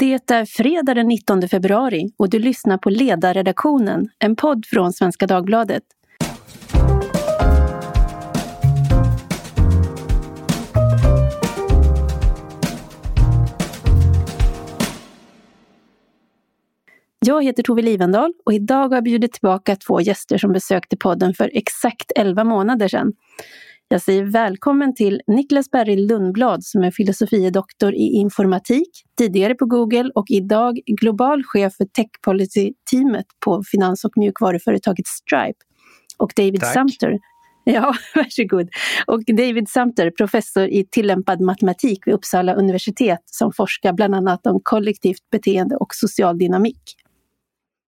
Det är fredag den 19 februari och du lyssnar på Ledarredaktionen, en podd från Svenska Dagbladet. Jag heter Tove Livendal och idag har jag bjudit tillbaka två gäster som besökte podden för exakt 11 månader sedan. Jag säger välkommen till Niklas Berg Lundblad som är filosofie doktor i informatik, tidigare på Google och idag global chef för tech policy-teamet på finans och mjukvaruföretaget Stripe. Och David Tack. Sumter, Ja, varsågod. Och David Sumter, professor i tillämpad matematik vid Uppsala universitet som forskar bland annat om kollektivt beteende och social dynamik.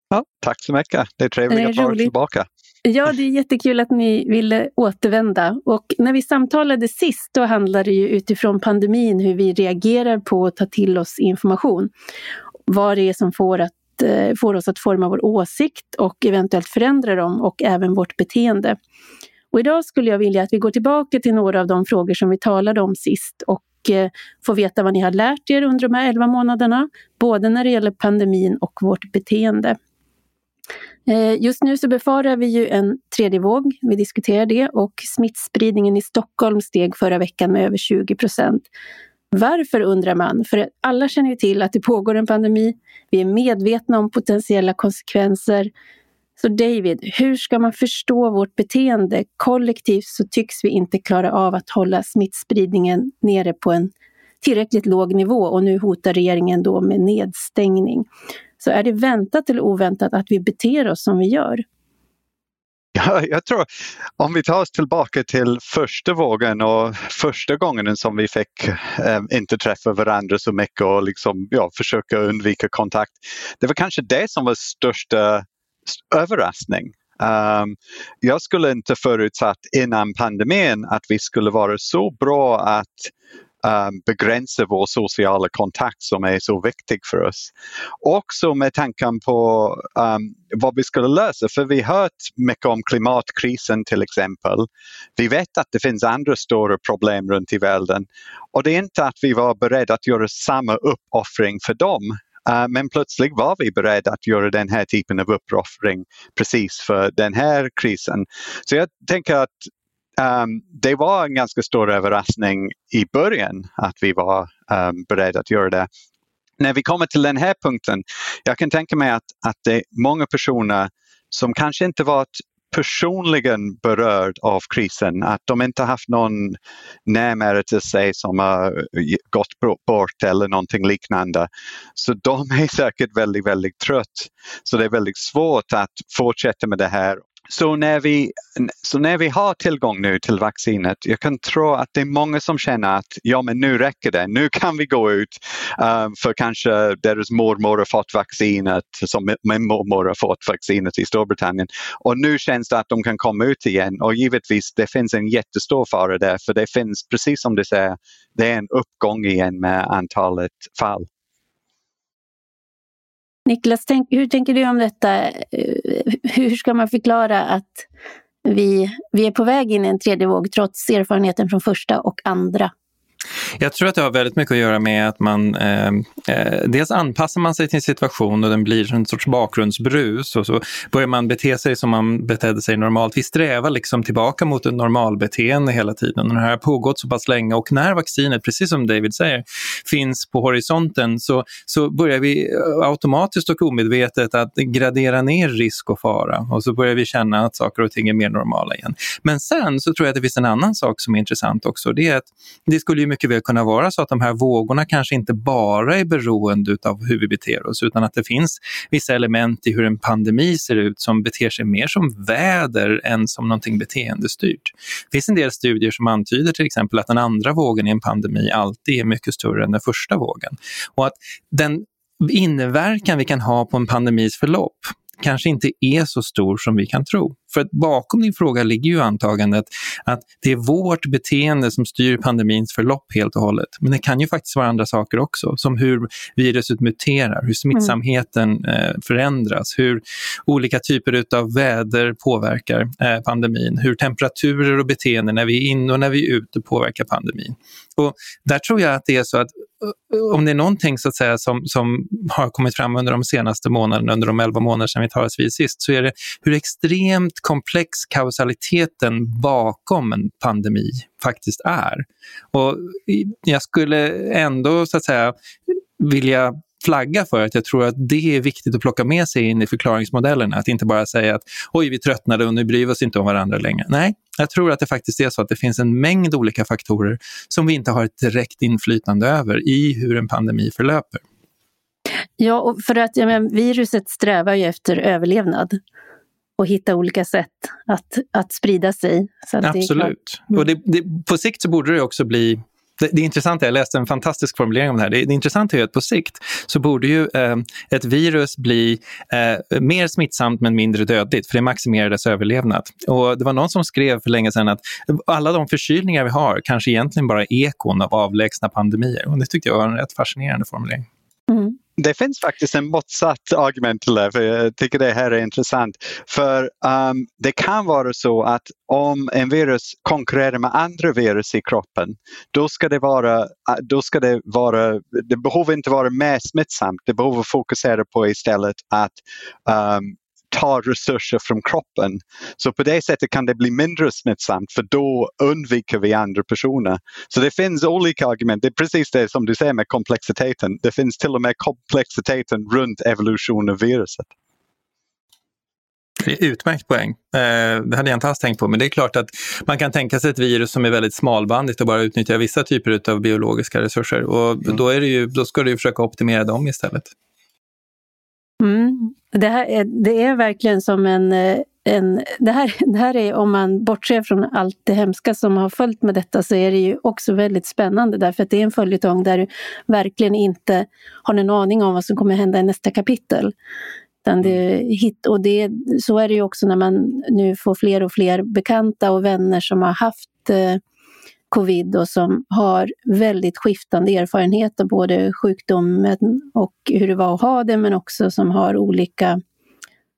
Ja, tack så mycket. Det är trevligt att vara tillbaka. Ja, det är jättekul att ni ville återvända. Och när vi samtalade sist, då handlade det ju utifrån pandemin hur vi reagerar på att ta till oss information. Vad det är som får, att, eh, får oss att forma vår åsikt och eventuellt förändra dem och även vårt beteende. Och idag skulle jag vilja att vi går tillbaka till några av de frågor som vi talade om sist och eh, får veta vad ni har lärt er under de här 11 månaderna, både när det gäller pandemin och vårt beteende. Eh, just nu så befarar vi ju en tredje våg, vi diskuterar det, och smittspridningen i Stockholm steg förra veckan med över 20 procent. Varför undrar man? För alla känner ju till att det pågår en pandemi. Vi är medvetna om potentiella konsekvenser. Så David, hur ska man förstå vårt beteende? Kollektivt så tycks vi inte klara av att hålla smittspridningen nere på en tillräckligt låg nivå och nu hotar regeringen då med nedstängning. Så är det väntat eller oväntat att vi beter oss som vi gör? Ja, jag tror, om vi tar oss tillbaka till första vågen och första gången som vi fick eh, inte träffa varandra så mycket och liksom, ja, försöka undvika kontakt. Det var kanske det som var största överraskning. Um, jag skulle inte förutsatt innan pandemin att vi skulle vara så bra att um, begränsa vår sociala kontakt som är så viktig för oss. Också med tanken på um, vad vi skulle lösa, för vi har hört mycket om klimatkrisen till exempel. Vi vet att det finns andra stora problem runt i världen och det är inte att vi var beredda att göra samma uppoffring för dem Uh, men plötsligt var vi beredda att göra den här typen av uppoffring precis för den här krisen. Så jag tänker att Um, det var en ganska stor överraskning i början att vi var um, beredda att göra det. När vi kommer till den här punkten, jag kan tänka mig att, att det är många personer som kanske inte varit personligen berörd av krisen, att de inte haft någon närmare till sig som har eh, gått bort eller någonting liknande. Så de är säkert väldigt, väldigt trött. Så det är väldigt svårt att fortsätta med det här så när, vi, så när vi har tillgång nu till vaccinet, jag kan tro att det är många som känner att ja men nu räcker det, nu kan vi gå ut um, för kanske deras mormor har fått vaccinet, som min mormor har fått vaccinet i Storbritannien. Och nu känns det att de kan komma ut igen och givetvis det finns en jättestor fara där för det finns, precis som du säger, det är en uppgång igen med antalet fall. Niklas, tänk, hur tänker du om detta? Eh, hur ska man förklara att vi, vi är på väg in i en tredje våg trots erfarenheten från första och andra? Jag tror att det har väldigt mycket att göra med att man eh, eh, dels anpassar man sig till en situation och den blir en sorts bakgrundsbrus och så börjar man bete sig som man betedde sig normalt. Vi strävar liksom tillbaka mot ett normalbeteende hela tiden och det här har pågått så pass länge och när vaccinet, precis som David säger, finns på horisonten så, så börjar vi eh, automatiskt och omedvetet att gradera ner risk och fara och så börjar vi känna att saker och ting är mer normala igen. Men sen så tror jag att det finns en annan sak som är intressant också. Det är att det skulle ju mycket väl kunna vara så att de här vågorna kanske inte bara är beroende av hur vi beter oss utan att det finns vissa element i hur en pandemi ser ut som beter sig mer som väder än som någonting beteendestyrt. Det finns en del studier som antyder till exempel att den andra vågen i en pandemi alltid är mycket större än den första vågen. Och att den inverkan vi kan ha på en pandemis förlopp kanske inte är så stor som vi kan tro. För att bakom din fråga ligger ju antagandet att det är vårt beteende som styr pandemins förlopp helt och hållet. Men det kan ju faktiskt vara andra saker också, som hur viruset muterar, hur smittsamheten mm. förändras, hur olika typer av väder påverkar eh, pandemin, hur temperaturer och beteenden när vi är inne och när vi är ute påverkar pandemin. Och där tror jag att det är så att Eh, om det är någonting så att säga, som, som har kommit fram under de senaste månaderna, under de elva månader sedan vi talades vid sist, så är det hur extremt komplex kausaliteten bakom en pandemi faktiskt är. Och jag skulle ändå så att säga vilja flagga för att jag tror att det är viktigt att plocka med sig in i förklaringsmodellerna. Att inte bara säga att oj, vi tröttnade och nu bryr vi oss inte om varandra längre. Nej, jag tror att det faktiskt är så att det finns en mängd olika faktorer som vi inte har ett direkt inflytande över i hur en pandemi förlöper. Ja, och för att men, viruset strävar ju efter överlevnad och hitta olika sätt att, att sprida sig. Absolut. Det mm. och det, det, på sikt så borde det också bli det, det intressanta, jag läste en fantastisk formulering om det här, det, det intressanta är att på sikt så borde ju eh, ett virus bli eh, mer smittsamt men mindre dödligt, för det maximerar dess överlevnad. Och det var någon som skrev för länge sedan att alla de förkylningar vi har kanske egentligen bara är ekon av avlägsna pandemier. Och det tyckte jag var en rätt fascinerande formulering. Mm det finns faktiskt en motsatt argument till det, för jag tycker det här är intressant. För um, det kan vara så att om en virus konkurrerar med andra virus i kroppen, då ska det vara, uh, då ska det vara, det behöver inte vara mer smittsamt, det behöver fokusera på istället att um, tar resurser från kroppen. Så på det sättet kan det bli mindre smittsamt för då undviker vi andra personer. Så det finns olika argument. Det är precis det som du säger med komplexiteten. Det finns till och med komplexiteten runt evolution av viruset. Det är utmärkt poäng. Eh, det hade jag inte alls tänkt på, men det är klart att man kan tänka sig ett virus som är väldigt smalbandigt och bara utnyttjar vissa typer av biologiska resurser. Och mm. då, är det ju, då ska du försöka optimera dem istället. Mm. Det, här är, det är verkligen som en, eh, en det, här, det här är, om man bortser från allt det hemska som har följt med detta, så är det ju också väldigt spännande därför att det är en följetong där du verkligen inte har någon aning om vad som kommer hända i nästa kapitel. Det, hit, och det, så är det ju också när man nu får fler och fler bekanta och vänner som har haft eh, covid och som har väldigt skiftande erfarenhet av både sjukdomen och hur det var att ha det, men också som har olika,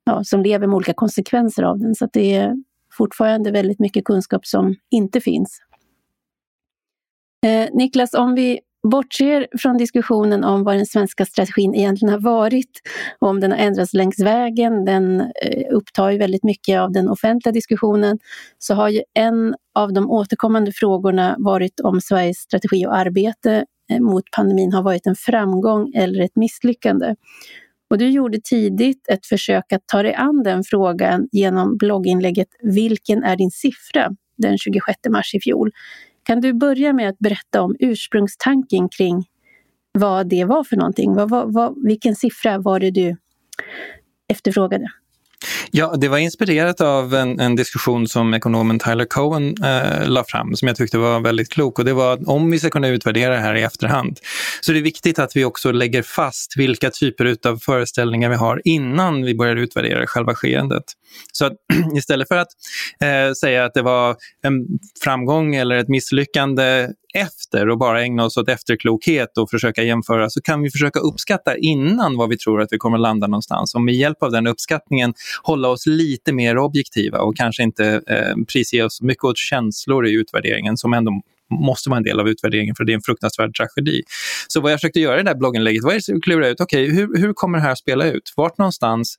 ja, som lever med olika konsekvenser av den. Så det är fortfarande väldigt mycket kunskap som inte finns. Eh, Niklas, om vi bortser från diskussionen om vad den svenska strategin egentligen har varit och om den har ändrats längs vägen, den eh, upptar ju väldigt mycket av den offentliga diskussionen, så har ju en av de återkommande frågorna varit om Sveriges strategi och arbete eh, mot pandemin har varit en framgång eller ett misslyckande. Och du gjorde tidigt ett försök att ta dig an den frågan genom blogginlägget Vilken är din siffra? den 26 mars i fjol. Kan du börja med att berätta om ursprungstanken kring vad det var för någonting? Vad, vad, vad, vilken siffra var det du efterfrågade? Ja, det var inspirerat av en, en diskussion som ekonomen Tyler Cohen eh, la fram som jag tyckte var väldigt klok och det var att om vi ska kunna utvärdera det här i efterhand så det är viktigt att vi också lägger fast vilka typer av föreställningar vi har innan vi börjar utvärdera själva skeendet. Så att, istället för att eh, säga att det var en framgång eller ett misslyckande efter och bara ägna oss åt efterklokhet och försöka jämföra så kan vi försöka uppskatta innan vad vi tror att vi kommer landa någonstans. Och med hjälp av den uppskattningen hålla oss lite mer objektiva och kanske inte eh, prisge oss mycket åt känslor i utvärderingen som ändå måste vara en del av utvärderingen för det är en fruktansvärd tragedi. Så vad jag försökte göra i det här blogginlägget var att klura ut, okej, okay, hur, hur kommer det här att spela ut? Vart någonstans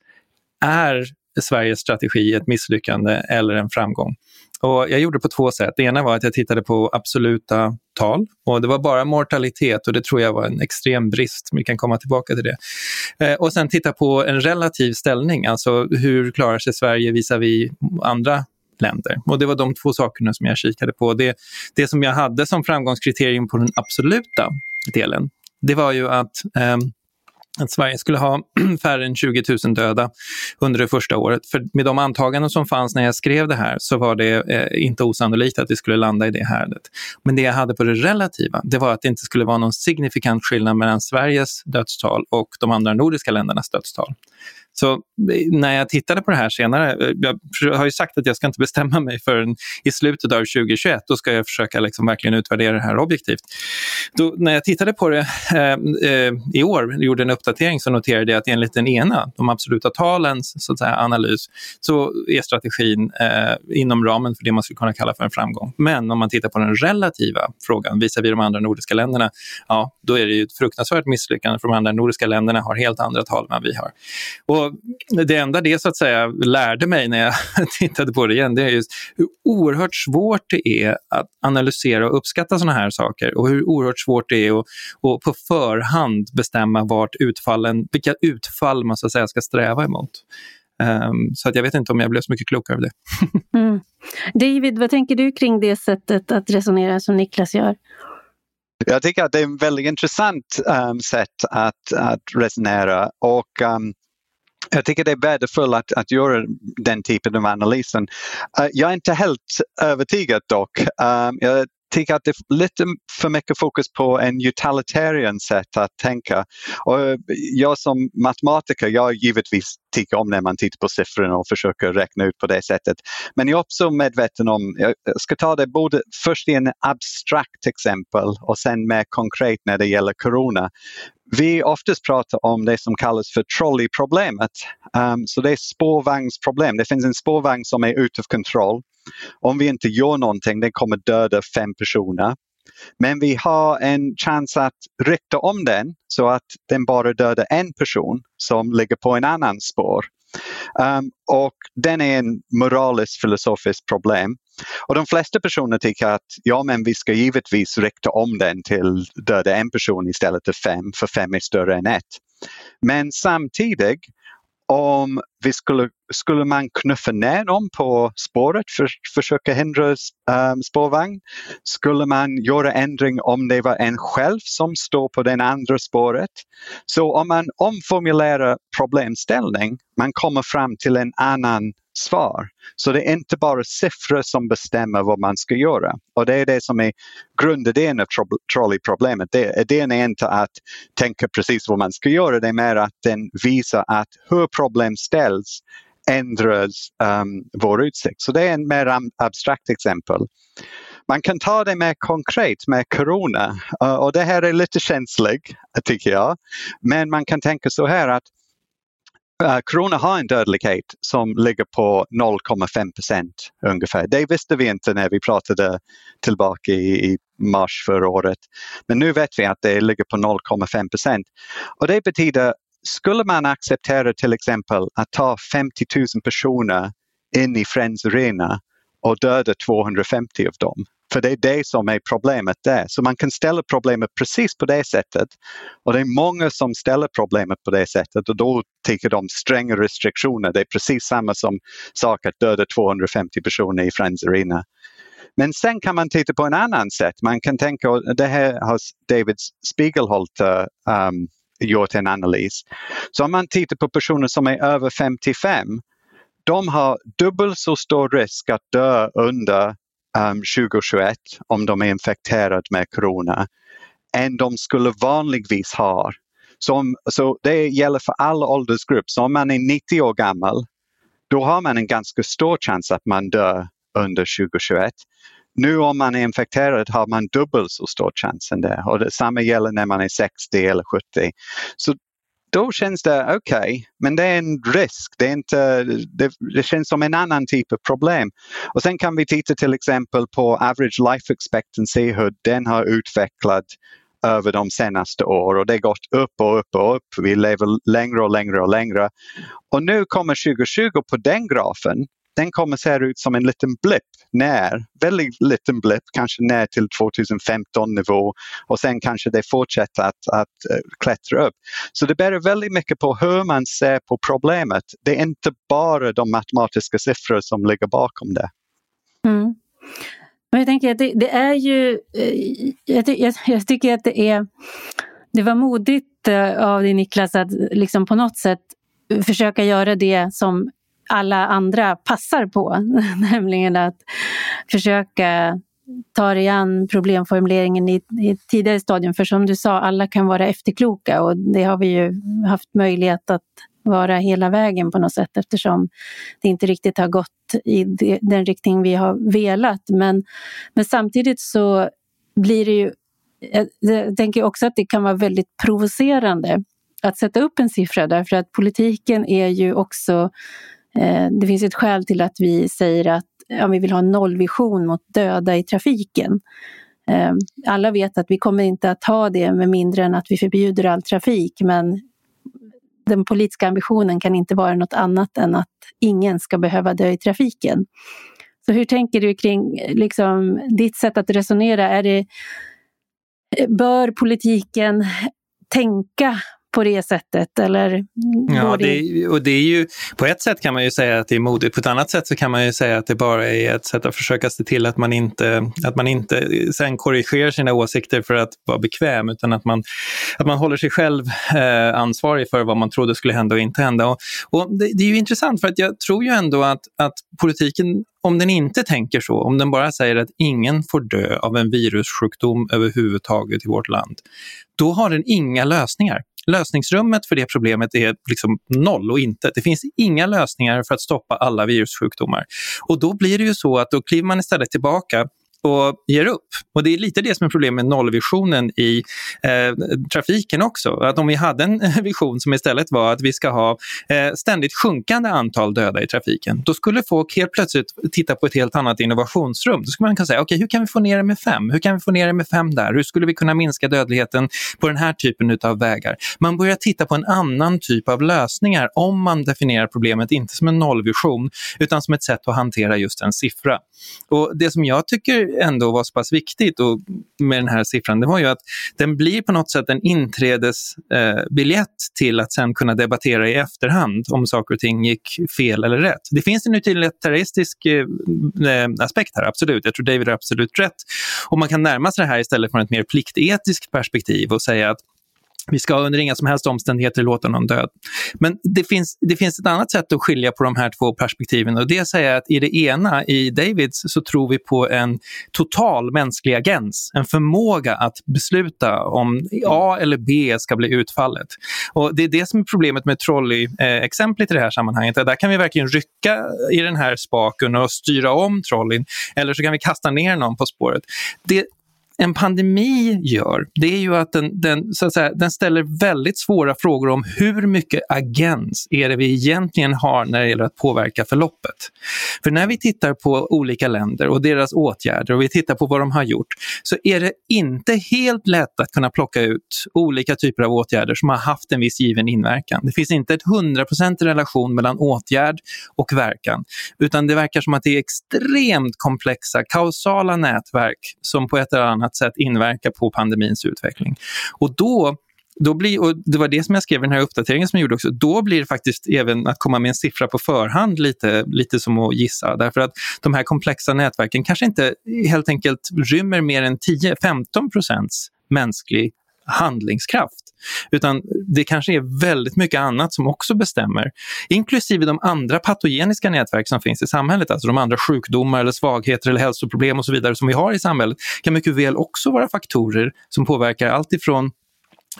är Sveriges strategi ett misslyckande eller en framgång? Och jag gjorde det på två sätt. Det ena var att jag tittade på absoluta tal och det var bara mortalitet och det tror jag var en extrem brist. Vi kan komma tillbaka till det. Eh, och sen titta på en relativ ställning, alltså hur klarar sig Sverige visavi andra länder. Och det var de två sakerna som jag kikade på. Det, det som jag hade som framgångskriterium på den absoluta delen, det var ju att eh, att Sverige skulle ha färre än 20 000 döda under det första året. För med de antaganden som fanns när jag skrev det här så var det eh, inte osannolikt att vi skulle landa i det härdet. Men det jag hade på det relativa, det var att det inte skulle vara någon signifikant skillnad mellan Sveriges dödstal och de andra nordiska ländernas dödstal. Så eh, när jag tittade på det här senare, eh, jag har ju sagt att jag ska inte bestämma mig förrän i slutet av 2021, då ska jag försöka liksom verkligen utvärdera det här objektivt. Då, när jag tittade på det eh, eh, i år, gjorde en uppdatering, så noterade jag att enligt den ena, de absoluta talens så att säga, analys, så är strategin eh, inom ramen för det man skulle kunna kalla för en framgång. Men om man tittar på den relativa frågan visavi de andra nordiska länderna, ja, då är det ju ett fruktansvärt misslyckande för de andra nordiska länderna har helt andra tal än vad vi har. Och det enda det så att säga lärde mig när jag tittade på det igen, det är just hur oerhört svårt det är att analysera och uppskatta sådana här saker och hur oerhört svårt det är att, att på förhand bestämma vart utfallen, vilka utfall man så att säga ska sträva emot. Um, så att jag vet inte om jag blev så mycket klokare av det. mm. David, vad tänker du kring det sättet att resonera som Niklas gör? Jag tycker att det är ett väldigt intressant um, sätt att, att resonera och um, jag tycker det är värdefullt att, att göra den typen av analysen. Uh, jag är inte helt övertygad dock. Um, jag tycker att det är lite för mycket fokus på en utilitarian sätt att tänka. Och eh, jag som matematiker, jag givetvis tycker om när man tittar på siffrorna och försöker räkna ut på det sättet. Men jag är också medveten om, jag ska ta det både först i en abstrakt exempel och sen mer konkret när det gäller corona. Vi oftast pratar om det som kallas för trolleyproblemet. Um, så det är spårvagnsproblem. Det finns en spårvagn som är ute kontroll. Om vi inte gör någonting, den kommer döda fem personer. Men vi har en chans att rikta om den så att den bara dödar en person som ligger på en annan spår. Um, och den är en moraliskt filosofiskt problem. Och de flesta personer tycker att ja, men vi ska givetvis rikta om den till döda en person istället för fem, för fem är större än ett. Men samtidigt om vi skulle, skulle man knuffa ner dem på spåret för att försöka hindra um, spårvagn? Skulle man göra ändring om det var en själv som står på det andra spåret? Så om man omformulerar problemställning, man kommer fram till en annan svar. Så det är inte bara siffror som bestämmer vad man ska göra. Och det är det som är grundidén av trolleyproblemet. Idén är inte att tänka precis vad man ska göra, det är mer att den visar att hur problem ställs ändras um, ehm, vår utsikt. Så det är en mer abstrakt exempel. Man kan ta det mer konkret med corona uh, och det här är lite känsligt tycker jag. Men man kan tänka så här att Uh, corona har en dödlighet som ligger på 0,5 procent ungefär. Det visste vi inte när vi pratade tillbaka i, i, mars förra året. Men nu vet vi att det ligger på 0,5 procent. Och det betyder, skulle man acceptera till exempel att ta 50 000 personer in i Friends Arena och döda 250 av dem för det är det som är problemet där. Så man kan ställa problemet precis på det sättet. Och det är många som ställer problemet på det sättet och då tycker de stränga restriktioner. Det är precis samma som sak att döda 250 personer i Friends Arena. Men sen kan man titta på en annan sätt. Man kan tänka, det här har David Spiegelholter eh, um, ehm, gjort en analys. Så om man tittar på personer som är över 55, de har dubbelt så stor risk att dö under ehm, um, 2021 om de är infekterade med corona än de skulle vanligtvis ha. Så, så det gäller för alla åldersgrupper. Så om man är 90 år gammal då har man en ganska stor chans att man dör under 2021. Nu om man är infekterad har man dubbelt så stor chans än det och detsamma gäller när man är 60 eller 70. Så då känns det okej, okay, men det är en risk. Det, är inte, det, det, känns som en annan typ av problem. Och sen kan vi titta till exempel på average life expectancy, hur den har utvecklats över de senaste åren och det har gått upp och upp och upp. Vi lever längre och längre och längre. Och nu kommer 2020 på den grafen den kommer se ut som en liten blipp ner, väldigt liten blipp, kanske ner till 2015 nivå och sen kanske det fortsätter att, att uh, klättra upp. Så det beror väldigt mycket på hur man ser på problemet. Det är inte bara de matematiska siffror som ligger bakom det. Mm. Men jag tänker att det, det är ju, eh, jag, ty, jag, jag, tycker att det är, det var modigt eh, av dig Niklas att liksom på något sätt försöka göra det som alla andra passar på. Nämligen att försöka ta dig an problemformuleringen i, i ett tidigare stadium. För som du sa, alla kan vara efterkloka och det har vi ju haft möjlighet att vara hela vägen på något sätt eftersom det inte riktigt har gått i den riktning vi har velat. Men, men samtidigt så blir det ju, jag tänker också att det kan vara väldigt provocerande att sätta upp en siffra därför att politiken är ju också, Eh, det finns ett skäl till att vi säger att ja, vi vill ha en nollvision mot döda i trafiken. Eh, alla vet att vi kommer inte att ha det med mindre än att vi förbjuder all trafik men den politiska ambitionen kan inte vara något annat än att ingen ska behöva dö i trafiken. Så hur tänker du kring liksom, ditt sätt att resonera? Är det, eh, bör politiken tänka på det sättet? Eller ja, det, och det är ju, på ett sätt kan man ju säga att det är modigt, på ett annat sätt så kan man ju säga att det bara är ett sätt att försöka se till att man inte, att man inte sen korrigerar sina åsikter för att vara bekväm, utan att man, att man håller sig själv eh, ansvarig för vad man trodde skulle hända och inte hända. Och, och det, det, är ju intressant för att jag tror ju ändå att, att politiken om den inte tänker så, om den bara säger att ingen får dö av en virussjukdom överhuvudtaget i vårt land, då har den inga lösningar. Lösningsrummet för det problemet är liksom noll och inte. Det finns inga lösningar för att stoppa alla virussjukdomar. Och då blir det ju så att då kliver man istället tillbaka och ger upp. Och Det är lite det som är problemet med nollvisionen i eh, trafiken också. Att om vi hade en vision som istället var att vi ska ha eh, ständigt sjunkande antal döda i trafiken, då skulle folk helt plötsligt titta på ett helt annat innovationsrum. Då skulle man kunna säga, okej, okay, hur kan vi få ner det med fem? Hur kan vi få ner det med fem där? Hur skulle vi kunna minska dödligheten på den här typen av vägar? Man börjar titta på en annan typ av lösningar om man definierar problemet inte som en nollvision utan som ett sätt att hantera just en siffra. Och Det som jag tycker ändå var så pass viktigt och med den här siffran, det var ju att den blir på något sätt en inträdesbiljett eh, till att sen kunna debattera i efterhand om saker och ting gick fel eller rätt. Det finns en utilitaristisk eh, eh, aspekt här, absolut. Jag tror David har absolut rätt. Och man kan närma sig det här istället från ett mer pliktetiskt perspektiv och säga att vi ska under inga som helst omständigheter låta någon död. Men det finns, det finns ett annat sätt att skilja på de här två perspektiven och det är att säga att i det ena, i Davids, så tror vi på en total mänsklig agens, en förmåga att besluta om A eller B ska bli utfallet. Och Det är det som är problemet med trolley-exemplet i det här sammanhanget. Där kan vi verkligen rycka i den här spaken och styra om trolleyn eller så kan vi kasta ner någon på spåret. Det, en pandemi gör, det är ju att den, den, så att säga, den ställer väldigt svåra frågor om hur mycket agens är det vi egentligen har när det gäller att påverka förloppet. För när vi tittar på olika länder och deras åtgärder och vi tittar på vad de har gjort så är det inte helt lätt att kunna plocka ut olika typer av åtgärder som har haft en viss given inverkan. Det finns inte ett 100% relation mellan åtgärd och verkan utan det verkar som att det är extremt komplexa kausala nätverk som på ett eller annat annat sätt inverka på pandemins utveckling. Och då då blir, och det var det som jag skrev i den här uppdateringen som jag gjorde också, då blir det faktiskt även att komma med en siffra på förhand lite, lite som att gissa. Därför att de här komplexa nätverken kanske inte helt enkelt rymmer mer än 10-15 procents mänsklig handlingskraft. Utan det kanske är väldigt mycket annat som också bestämmer. Inklusive de andra patogeniska nätverk som finns i samhället, alltså de andra sjukdomar eller svagheter eller hälsoproblem och så vidare som vi har i samhället kan mycket väl också vara faktorer som påverkar allt ifrån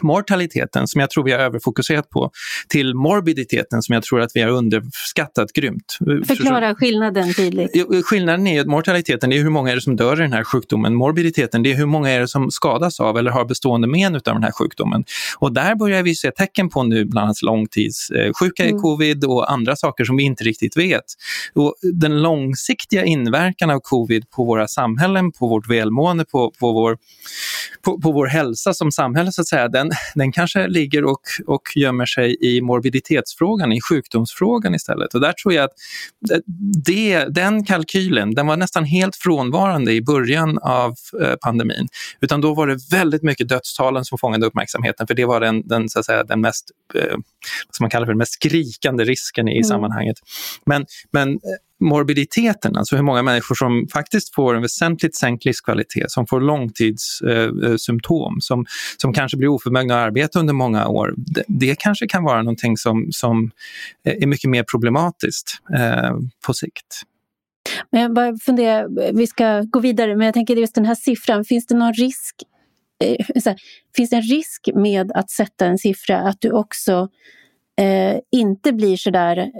mortaliteten som jag tror vi har överfokuserat på till morbiditeten som jag tror att vi har underskattat grymt. Förklara skillnaden tydligt. Skillnaden är att mortaliteten är hur många är det som dör i den här sjukdomen. Morbiditeten det är hur många är det som skadas av eller har bestående men av den här sjukdomen. Och där börjar vi se tecken på nu bland annat långtidssjuka mm. i covid och andra saker som vi inte riktigt vet. Och den långsiktiga inverkan av covid på våra samhällen, på vårt välmående, på, på, vår, på, på vår hälsa som samhälle så att säga, den, den kanske ligger och, och gömmer sig i morbiditetsfrågan, i sjukdomsfrågan istället. Och där tror jag att det, den kalkylen, den var nästan helt frånvarande i början av eh, pandemin. Utan då var det väldigt mycket dödstalen som fångade uppmärksamheten, för det var den, den, så att säga, den mest, eh, som man kallar för den mest skrikande risken i mm. sammanhanget. Men, men eh, morbiditeten, alltså hur många människor som faktiskt får en väsentligt sänkt livskvalitet, som får långtidssymptom, eh, som, som kanske blir oförmögna att arbeta under många år. Det, det kanske kan vara någonting som, som är mycket mer problematiskt eh, på sikt. Men jag bara funderar, vi ska gå vidare, men jag tänker just den här siffran, finns det någon risk eh, här, finns det en risk med att sätta en siffra att du också eh, inte blir så där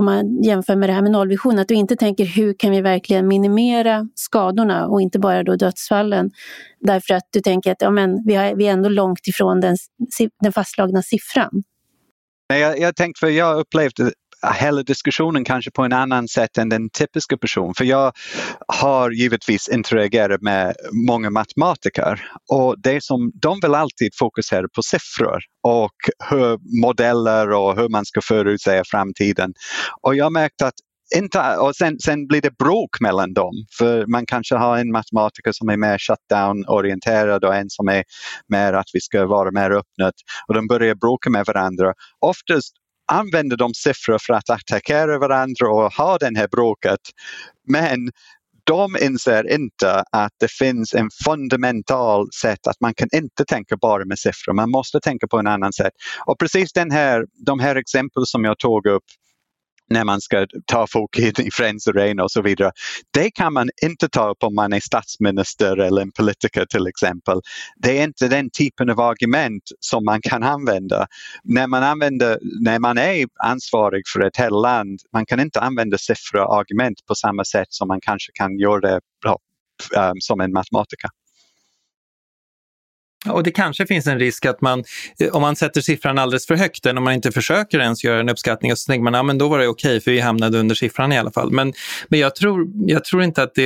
om man jämför med det här med nollvision, att du inte tänker hur kan vi verkligen minimera skadorna och inte bara då dödsfallen. Därför att du tänker att ja, men vi, har, vi är ändå långt ifrån den, den fastslagna siffran. Jag, jag tänkte, för jag upplevde hela diskussionen kanske på en annan sätt än den typiska personen. För jag har givetvis interagerat med många matematiker och det som de vill alltid fokusera på siffror och hur modeller och hur man ska förutsäga framtiden. Och jag märkte att inte, och sen, sen blir det bråk mellan dem. För man kanske har en matematiker som är mer shutdown-orienterad och en som är mer att vi ska vara mer öppna. Och de börjar bråka med varandra. Oftast använder de siffror för att attackera varandra och ha det här bråket. Men de inser inte att det finns en fundamental sätt att man kan inte tänka bara med siffror, man måste tänka på en annan sätt. Och precis den här, de här exempel som jag tog upp när man ska ta folk i Friends Arena och så vidare. Det kan man inte ta upp om man är statsminister eller en politiker till exempel. Det är inte den typen av argument som man kan använda. När man, använder, när man är ansvarig för ett helt land, man kan inte använda siffror och argument på samma sätt som man kanske kan göra det eh, som en matematiker. Och det kanske finns en risk att man, eh, om man sätter siffran alldeles för högt, än om man inte försöker ens göra en uppskattning, så tänker man ja, då var det okej okay, för vi hamnade under siffran i alla fall. Men, men jag, tror, jag tror inte att det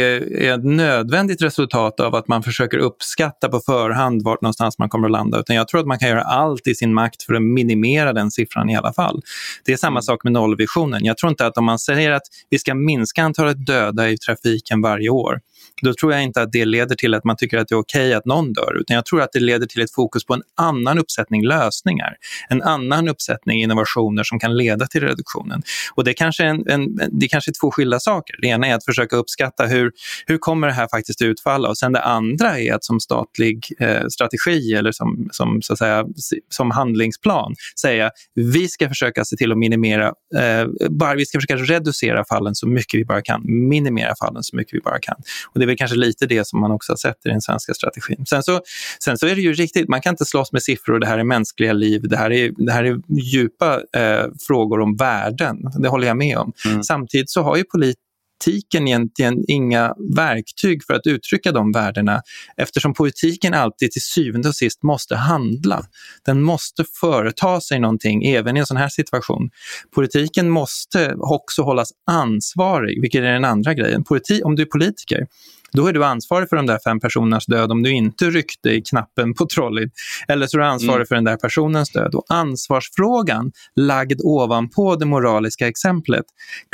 är ett nödvändigt resultat av att man försöker uppskatta på förhand vart någonstans man kommer att landa, utan jag tror att man kan göra allt i sin makt för att minimera den siffran i alla fall. Det är samma mm. sak med nollvisionen. Jag tror inte att om man säger att vi ska minska antalet döda i trafiken varje år, då tror jag inte att det leder till att man tycker att det är okej okay att någon dör, utan jag tror att det leder till ett fokus på en annan uppsättning lösningar, en annan uppsättning innovationer som kan leda till reduktionen. Och det kanske är, en, en, det kanske är två skilda saker. Det ena är att försöka uppskatta hur, hur kommer det här faktiskt utfalla och sen det andra är att som statlig eh, strategi eller som, som, så att säga, som handlingsplan säga vi ska försöka se till att minimera, eh, bara, vi ska försöka reducera fallen så mycket vi bara kan, minimera fallen så mycket vi bara kan. Och det är väl kanske lite det som man också har sett i den svenska strategin. Sen så, sen så är det ju riktigt, man kan inte slåss med siffror, det här är mänskliga liv, det här är, det här är djupa eh, frågor om värden, det håller jag med om. Mm. Samtidigt så har ju polit politiken egentligen inga verktyg för att uttrycka de värdena eftersom politiken alltid till syvende och sist måste handla. Den måste företa sig någonting även i en sån här situation. Politiken måste också hållas ansvarig, vilket är den andra grejen. Politi om du är politiker då är du ansvarig för de där fem personernas död om du inte ryckte i knappen på trolleyn. Eller så är du ansvarig mm. för den där personens död. Och ansvarsfrågan, lagd ovanpå det moraliska exemplet,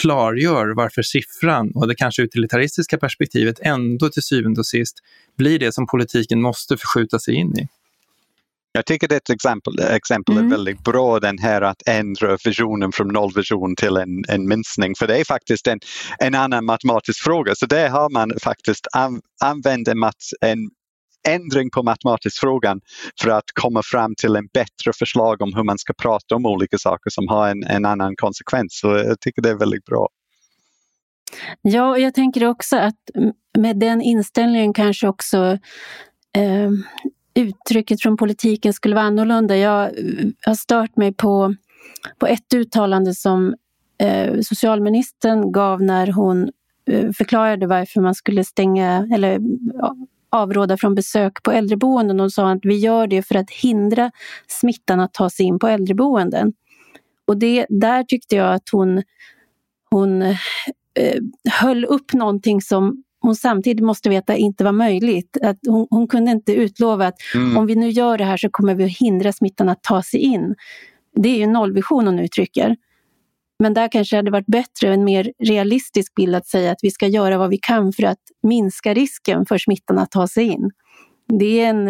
klargör varför siffran och det kanske utilitaristiska perspektivet ändå till syvende och sist blir det som politiken måste förskjuta sig in i. Jag tycker det ett exempel, exempel mm. är väldigt bra, den här att ändra visionen från nollvision till en, en minskning. För det är faktiskt en, en annan matematisk fråga. Så där har man faktiskt an, använt en, mat, en ändring på matematisk frågan för att komma fram till en bättre förslag om hur man ska prata om olika saker som har en, en annan konsekvens. Så jag tycker det är väldigt bra. Ja, jag tänker också att med den inställningen kanske också eh, uttrycket från politiken skulle vara annorlunda. Jag eh, har stört mig på, på ett uttalande som eh, socialministern gav när hon eh, förklarade varför man skulle stänga eller avråda från besök på äldreboenden. Hon sa att vi gör det för att hindra smittan att ta sig in på äldreboenden. Och det, där tyckte jag att hon, hon eh, höll upp någonting som hon samtidigt måste veta inte var möjligt. Att hon, hon kunde inte utlova att mm. om vi nu gör det här så kommer vi att hindra smittan att ta sig in. Det är ju nollvision hon uttrycker. Men där kanske det hade varit bättre, en mer realistisk bild att säga att vi ska göra vad vi kan för att minska risken för smittan att ta sig in. Det är en,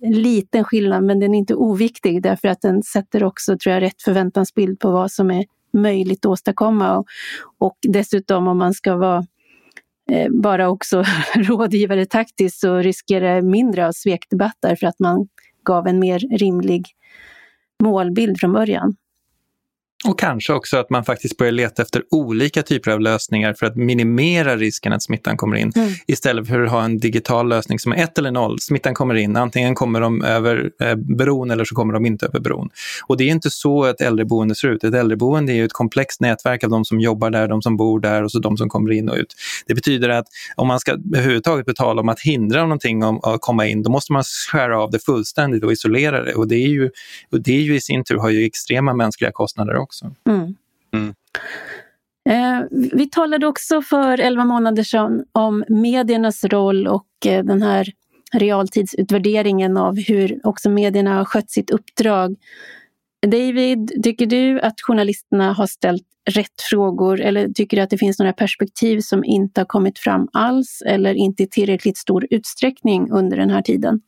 en liten skillnad men den är inte oviktig därför att den sätter också tror jag, rätt förväntansbild på vad som är möjligt att åstadkomma. Och, och dessutom om man ska vara Eh, bara också rådgivare taktiskt så riskerar mindre av svekdebatter för att man gav en mer rimlig målbild från början. Och kanske också att man faktiskt börjar leta efter olika typer av lösningar för att minimera risken att smittan kommer in. Mm. Istället för att ha en digital lösning som är ett eller noll. Smittan kommer in, antingen kommer de över eh, bron eller så kommer de inte över bron. Och det är inte så ett äldreboende ser ut. Ett äldreboende är ett komplext nätverk av de som jobbar där, de som bor där och så de som kommer in och ut. Det betyder att om man ska överhuvudtaget betala om att hindra någonting om att komma in, då måste man skära av det fullständigt och isolera det. Och det är ju, och det är ju i sin tur har ju extrema mänskliga kostnader också också. Mm. Mm. Eh, vi talade också för elva månader sedan om mediernas roll och eh, den här realtidsutvärderingen av hur också medierna har skött sitt uppdrag. David, tycker du att journalisterna har ställt rätt frågor eller tycker du att det finns några perspektiv som inte har kommit fram alls eller inte i tillräckligt stor utsträckning under den här tiden?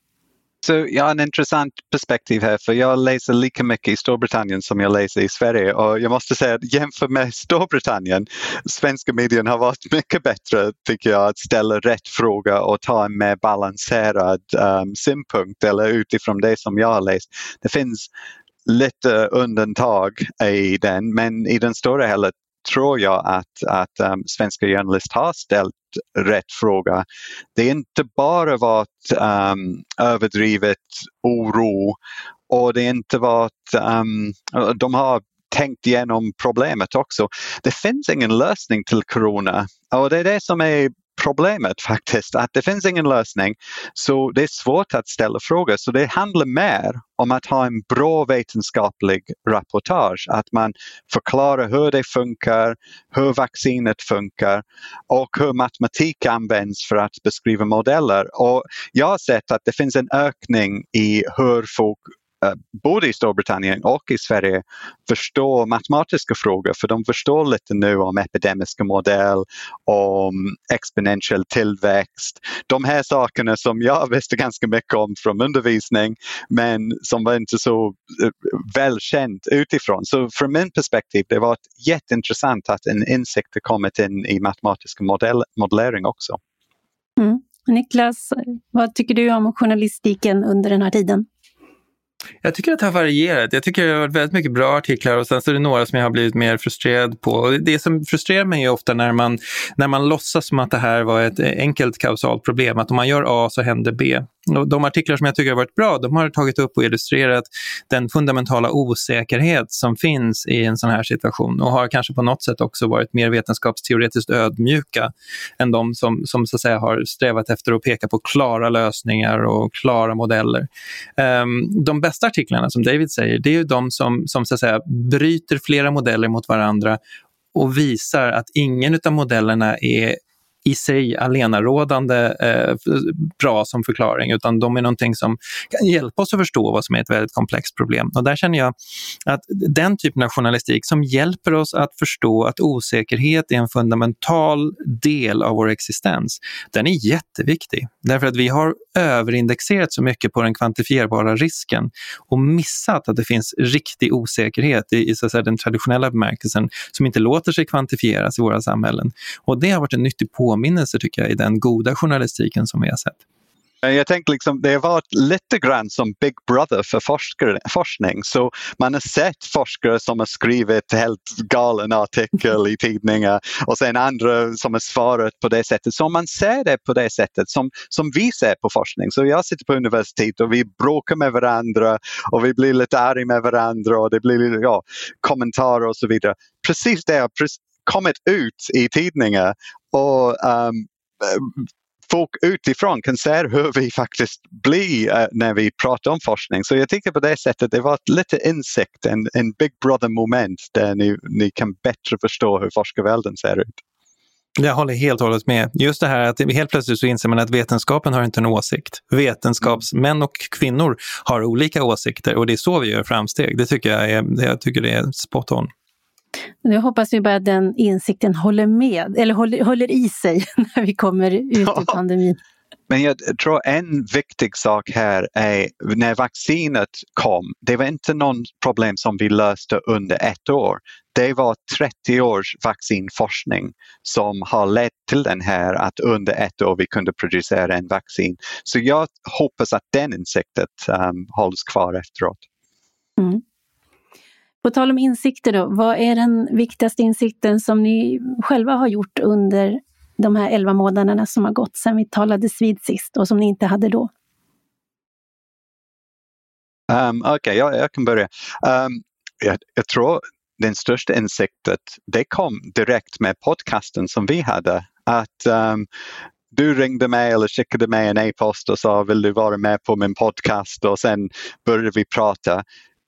Så jag har en intressant perspektiv här för jag läser lika mycket i Storbritannien som jag läser i Sverige och jag måste säga att jämfört med Storbritannien, svenska medien har varit mycket bättre tycker jag att ställa rätt fråga och ta en mer balanserad um, synpunkt eller utifrån det som jag har läst. Det finns lite undantag i den men i den stora hela tror jag att, att um, svenska journalister har ställt rätt fråga. Det är inte bara varit um, ehm, överdrivet oro och det är inte varit, um, ehm, de har tänkt igenom problemet också. Det finns ingen lösning till corona och det är det som är problemet faktiskt, att det finns ingen lösning. Så det är svårt att ställa frågor. Så det handlar mer om att ha en bra vetenskaplig rapportage, att man förklarar hur det funkar, hur vaccinet funkar och hur matematik används för att beskriva modeller. Och jag har sett att det finns en ökning i hur folk Eh, både i Storbritannien och i Sverige förstår matematiska frågor för de förstår lite nu om epidemiska modell, om exponentiell tillväxt. De här sakerna som jag visste ganska mycket om från undervisning men som var inte så eh, välkänt utifrån. Så från min perspektiv det var jätteintressant att en insikt har kommit in i matematiska modell, modellering också. Mm. Niklas, vad tycker du om journalistiken under den här tiden? Jag tycker att det har varierat. Jag tycker det har varit väldigt mycket bra artiklar och sen så är det några som jag har blivit mer frustrerad på. Det som frustrerar mig är ofta när man, när man låtsas som att det här var ett enkelt kausalt problem, att om man gör A så händer B. Och de artiklar som jag tycker har varit bra, de har tagit upp och illustrerat den fundamentala osäkerhet som finns i en sån här situation och har kanske på något sätt också varit mer vetenskapsteoretiskt ödmjuka än de som, som så att säga har strävat efter att peka på klara lösningar och klara modeller. Um, de bästa artiklarna, som David säger, det är ju de som, som så att säga, bryter flera modeller mot varandra och visar att ingen av modellerna är i sig alenarådande eh, bra som förklaring, utan de är någonting som kan hjälpa oss att förstå vad som är ett väldigt komplext problem. Och där känner jag att den typen av journalistik som hjälper oss att förstå att osäkerhet är en fundamental del av vår existens, den är jätteviktig. Därför att vi har överindexerat så mycket på den kvantifierbara risken och missat att det finns riktig osäkerhet i, i så att säga, den traditionella bemärkelsen som inte låter sig kvantifieras i våra samhällen. Och det har varit en nyttig på påminnelse tycker jag i den goda journalistiken som vi har sett. Jag tänker liksom, det har varit lite grann som Big Brother för forskare, forskning. Så man har sett forskare som har skrivit helt galen artikel i tidningar och sen andra som har svarat på det sättet. Så man ser det på det sättet som, som vi ser på forskning. Så jag sitter på universitet och vi bråkar med varandra och vi blir lite arga med varandra och det blir ja, kommentarer och så vidare. Precis det kommit ut i tidningar och um, folk utifrån kan se hur vi faktiskt blir uh, när vi pratar om forskning. Så jag tycker på det sättet det var lite insikt, en, en Big Brother moment där ni, ni kan bättre förstå hur forskarvärlden ser ut. Jag håller helt och hållet med. Just det här att helt plötsligt så inser man att vetenskapen har inte en åsikt. Vetenskapsmän och kvinnor har olika åsikter och det är så vi gör framsteg. Det tycker jag är, jag tycker det är spot on. Nu hoppas vi bara att den insikten håller med, eller håller, håller i sig när vi kommer ut ur pandemin. Men jag tror en viktig sak här är när vaccinet kom, det var inte någon problem som vi löste under ett år. Det var 30 års vaccinforskning som har lett till den här att under ett år vi kunde producera en vaccin. Så jag hoppas att den insikten um, hålls kvar efteråt. Mm. På tal om insikter då, vad är den viktigaste insikten som ni själva har gjort under de här elva månaderna som har gått sedan vi talades vid sist och som ni inte hade då? Um, Okej, okay, jag, jag, kan börja. Um, jag, jag, tror den största insikten det kom direkt med podcasten som vi hade. Att um, du ringde mig eller skickade mig en e-post och sa vill du vara med på min podcast och sen började vi prata.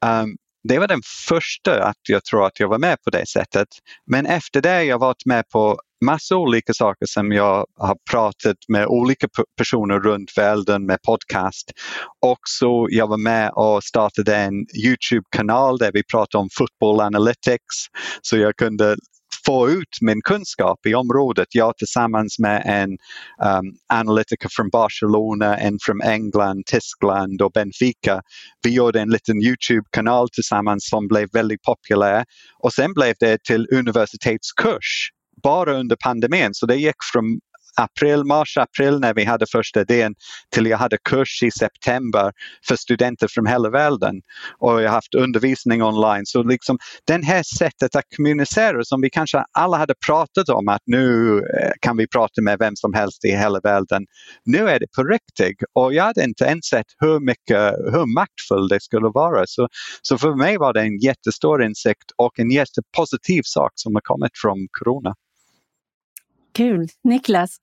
Um, det var den första att jag tror att jag var med på det sättet. Men efter det har jag varit med på massa olika saker som jag har pratat med olika personer runt världen med podcast. Också jag var med och startade en Youtube-kanal där vi pratade om football analytics. Så jag kunde få ut min kunskap i området. Jag tillsammans med en um, analytiker från Barcelona, en från England, Tyskland och Benfica. Vi gjorde en liten Youtube-kanal tillsammans som blev väldigt populär och sen blev det till universitetskurs bara under pandemin. Så det gick från april, mars, april när vi hade första idén till jag hade kurs i september för studenter från hela världen. Och jag har haft undervisning online. Så liksom det här sättet att kommunicera som vi kanske alla hade pratat om att nu eh, kan vi prata med vem som helst i hela världen. Nu är det på riktigt och jag hade inte ens sett hur mycket, hur maktfull det skulle vara. Så, så för mig var det en jättestor insikt och en jättepositiv sak som har kommit från Corona. Kul. Niklas?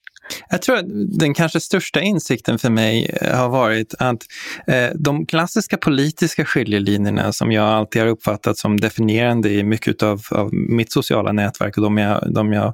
Jag tror att den kanske största insikten för mig eh, har varit att eh, de klassiska politiska skiljelinjerna som jag alltid har uppfattat som definierande i mycket av, av mitt sociala nätverk och de jag, de jag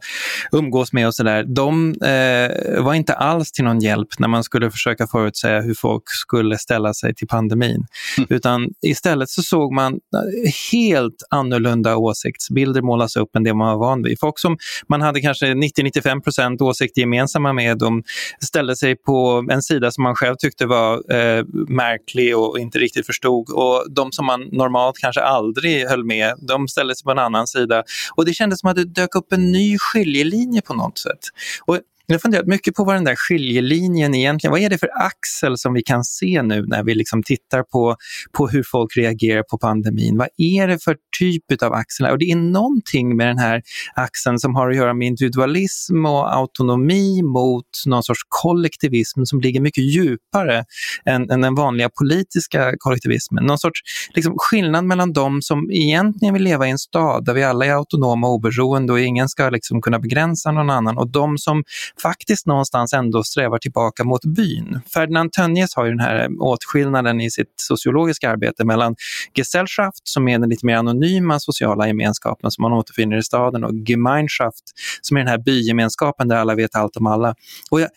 umgås med och sådär, de eh, var inte alls till någon hjälp när man skulle försöka förutsäga hur folk skulle ställa sig till pandemin. Mm. Utan istället så såg man eh, helt annorlunda åsiktsbilder målas upp än det man var van vid. Folk som man hade kanske 90-95 procent åsikter gemensamt gemensamma med. De ställde sig på en sida som man själv tyckte var eh, märklig och inte riktigt förstod. Och de som man normalt kanske aldrig höll med, de ställde sig på en annan sida. Och det kändes som att det dök upp en ny skiljelinje på något sätt. Och jag har funderat mycket på vad den där skiljelinjen egentligen, vad är det för axel som vi kan se nu när vi liksom tittar på, på hur folk reagerar på pandemin? Vad är det för typ av axel? Och det är någonting med den här axeln som har att göra med individualism och autonomi mot någon sorts kollektivism som ligger mycket djupare än, än den vanliga politiska kollektivismen. Någon sorts liksom, skillnad mellan de som egentligen vill leva i en stad där vi alla är autonoma och oberoende och ingen ska liksom kunna begränsa någon annan och de som faktiskt någonstans ändå strävar tillbaka mot byn. Ferdinand Tönnies har ju den här åtskillnaden i sitt sociologiska arbete mellan Gesellschaft, som är den lite mer anonyma sociala gemenskapen som man återfinner i staden, och Gemeinschaft, som är den här bygemenskapen där alla vet allt om alla. Och jag,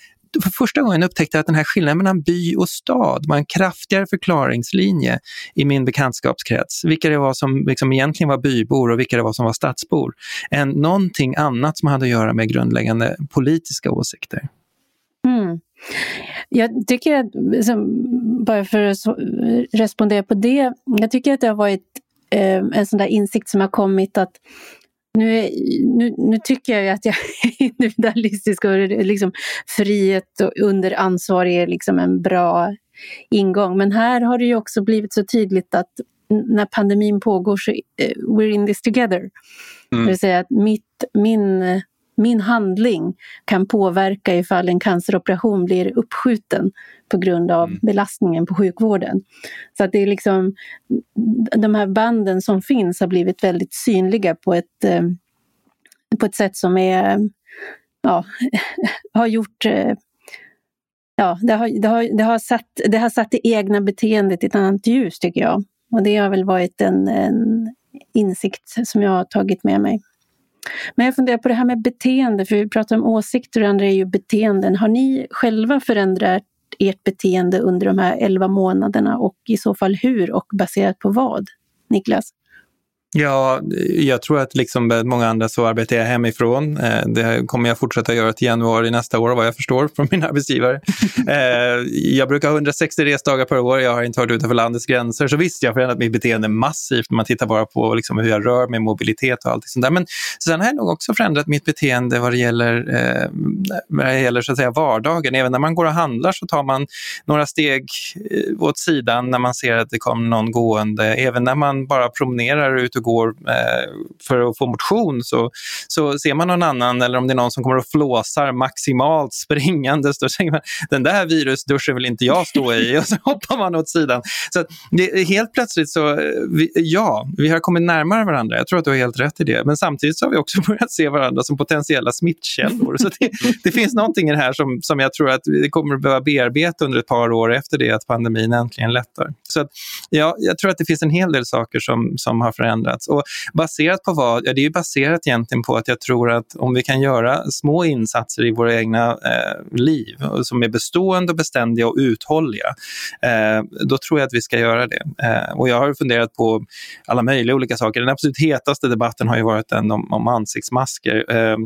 för första gången upptäckte jag att den här skillnaden mellan by och stad var en kraftigare förklaringslinje i min bekantskapskrets. Vilka det var som liksom egentligen var bybor och vilka det var som var stadsbor. Än någonting annat som hade att göra med grundläggande politiska åsikter. Mm. Jag tycker att, liksom, bara för att respondera på det, jag tycker att det har varit eh, en sån där insikt som har kommit att nu, nu, nu, tycker jag att jag är individualistisk och liksom frihet och under ansvar är liksom en bra ingång. Men här har det ju också blivit så tydligt att när pandemin pågår så uh, we're in this together. Mm. Det vill säga att mitt, min, min handling kan påverka ifall en canceroperation blir uppskjuten på grund av mm. belastningen på sjukvården. Så att det är liksom, de här banden som finns har blivit väldigt synliga på ett, eh, på ett sätt som är, ja, har gjort eh, Ja, det har, det, har, det, har satt, det har satt det egna beteendet i ett annat ljus tycker jag. Och det har väl varit en, en insikt som jag har tagit med mig. Men jag funderar på det här med beteende, för vi pratar om åsikter och andra är ju beteenden. Har ni själva förändrat ert beteende under de här 11 månaderna och i så fall hur och baserat på vad? Niklas? Ja, jag tror att liksom många andra så arbetar jag hemifrån. Eh, det kommer jag fortsätta göra till januari nästa år vad jag förstår från min arbetsgivare. Eh, jag brukar ha 160 resdagar per år, jag har inte varit utanför landets gränser. Så visst, jag har förändrat mitt beteende massivt man tittar bara på liksom hur jag rör mig, mobilitet och allt sånt där. Men sen har jag nog också förändrat mitt beteende vad det gäller, eh, vad det gäller så att säga, vardagen. Även när man går och handlar så tar man några steg åt sidan när man ser att det kommer någon gående. Även när man bara promenerar ut och går eh, för att få motion så, så ser man någon annan eller om det är någon som kommer och flåsar maximalt springandes, då tänker man den där virusduschen vill inte jag stå i och så hoppar man åt sidan. Så det, helt plötsligt så, vi, ja, vi har kommit närmare varandra. Jag tror att du har helt rätt i det. Men samtidigt så har vi också börjat se varandra som potentiella smittkällor. Så det, det finns någonting i det här som, som jag tror att vi kommer att behöva bearbeta under ett par år efter det att pandemin äntligen lättar. Så att, ja, jag tror att det finns en hel del saker som, som har förändrats. Och baserat på vad? Ja, det är baserat egentligen på att jag tror att om vi kan göra små insatser i våra egna eh, liv som är bestående, beständiga och uthålliga, eh, då tror jag att vi ska göra det. Eh, och jag har funderat på alla möjliga olika saker. Den absolut hetaste debatten har ju varit den om, om ansiktsmasker. Eh,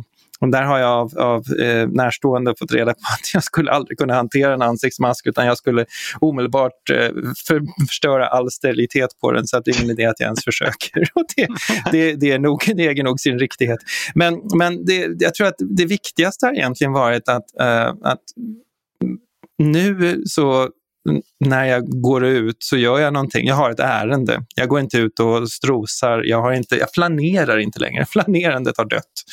och där har jag av, av eh, närstående fått reda på att jag skulle aldrig kunna hantera en ansiktsmask utan jag skulle omedelbart eh, för, förstöra all sterilitet på den så att det är ingen idé att jag ens försöker. Och det, det, det, är nog, det äger nog sin riktighet. Men, men det, jag tror att det viktigaste har egentligen varit att, eh, att nu så när jag går ut så gör jag någonting. Jag har ett ärende. Jag går inte ut och strosar. Jag, har inte, jag flanerar inte längre. Flanerandet har dött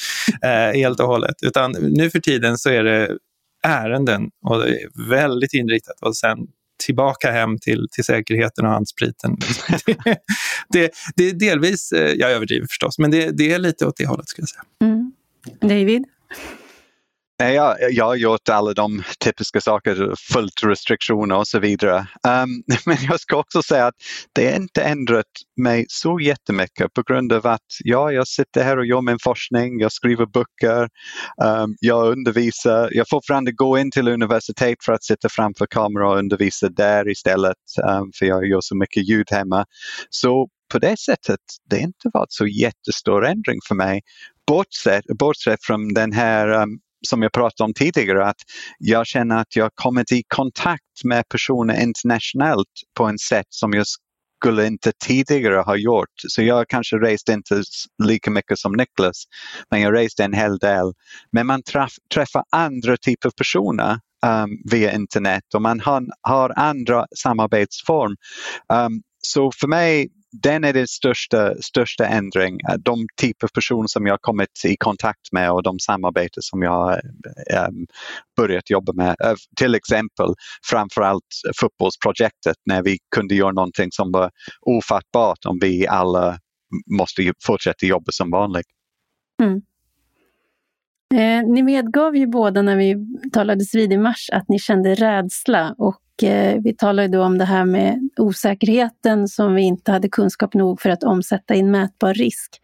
eh, helt och hållet. Utan nu för tiden så är det ärenden och det är väldigt inriktat. Och sen tillbaka hem till, till säkerheten och handspriten. det, det, det är delvis, eh, jag överdriver förstås, men det, det är lite åt det hållet skulle jag säga. Mm. David? Nej, jag, jag har gjort alla de typiska saker, fullt restriktioner och så vidare. Um, men jag ska också säga att det inte ändrat mig så jättemycket på grund av att ja, jag sitter här och gör min forskning, jag skriver böcker, um, jag undervisar, jag får fortfarande gå in till universitet för att sitta framför kamera och undervisa där istället, um, för jag gör så mycket ljud hemma. Så på det sättet, det har inte varit så jättestor ändring för mig. Bortsett, bortsett från den här um, som jag pratade om tidigare, att jag känner att jag kommit i kontakt med personer internationellt på ett sätt som jag skulle inte tidigare ha gjort. Så jag kanske reste inte lika mycket som Niklas, men jag reste en hel del. Men man träff, träffar andra typer av personer um, via internet och man har, har andra samarbetsform. Um, så för mig den är den största, största ändring. Eh, de typer av personer som jag kommit i kontakt med och de samarbeten som jag har um, börjat jobba med. Uh, till exempel framförallt fotbollsprojektet när vi kunde göra någonting som var ofattbart om vi alla måste fortsätta jobba som vanligt. Mm. Eh, ni medgav ju båda när vi talades vid i mars att ni kände rädsla och Eh, vi talade då om det här med osäkerheten som vi inte hade kunskap nog för att omsätta i en mätbar risk.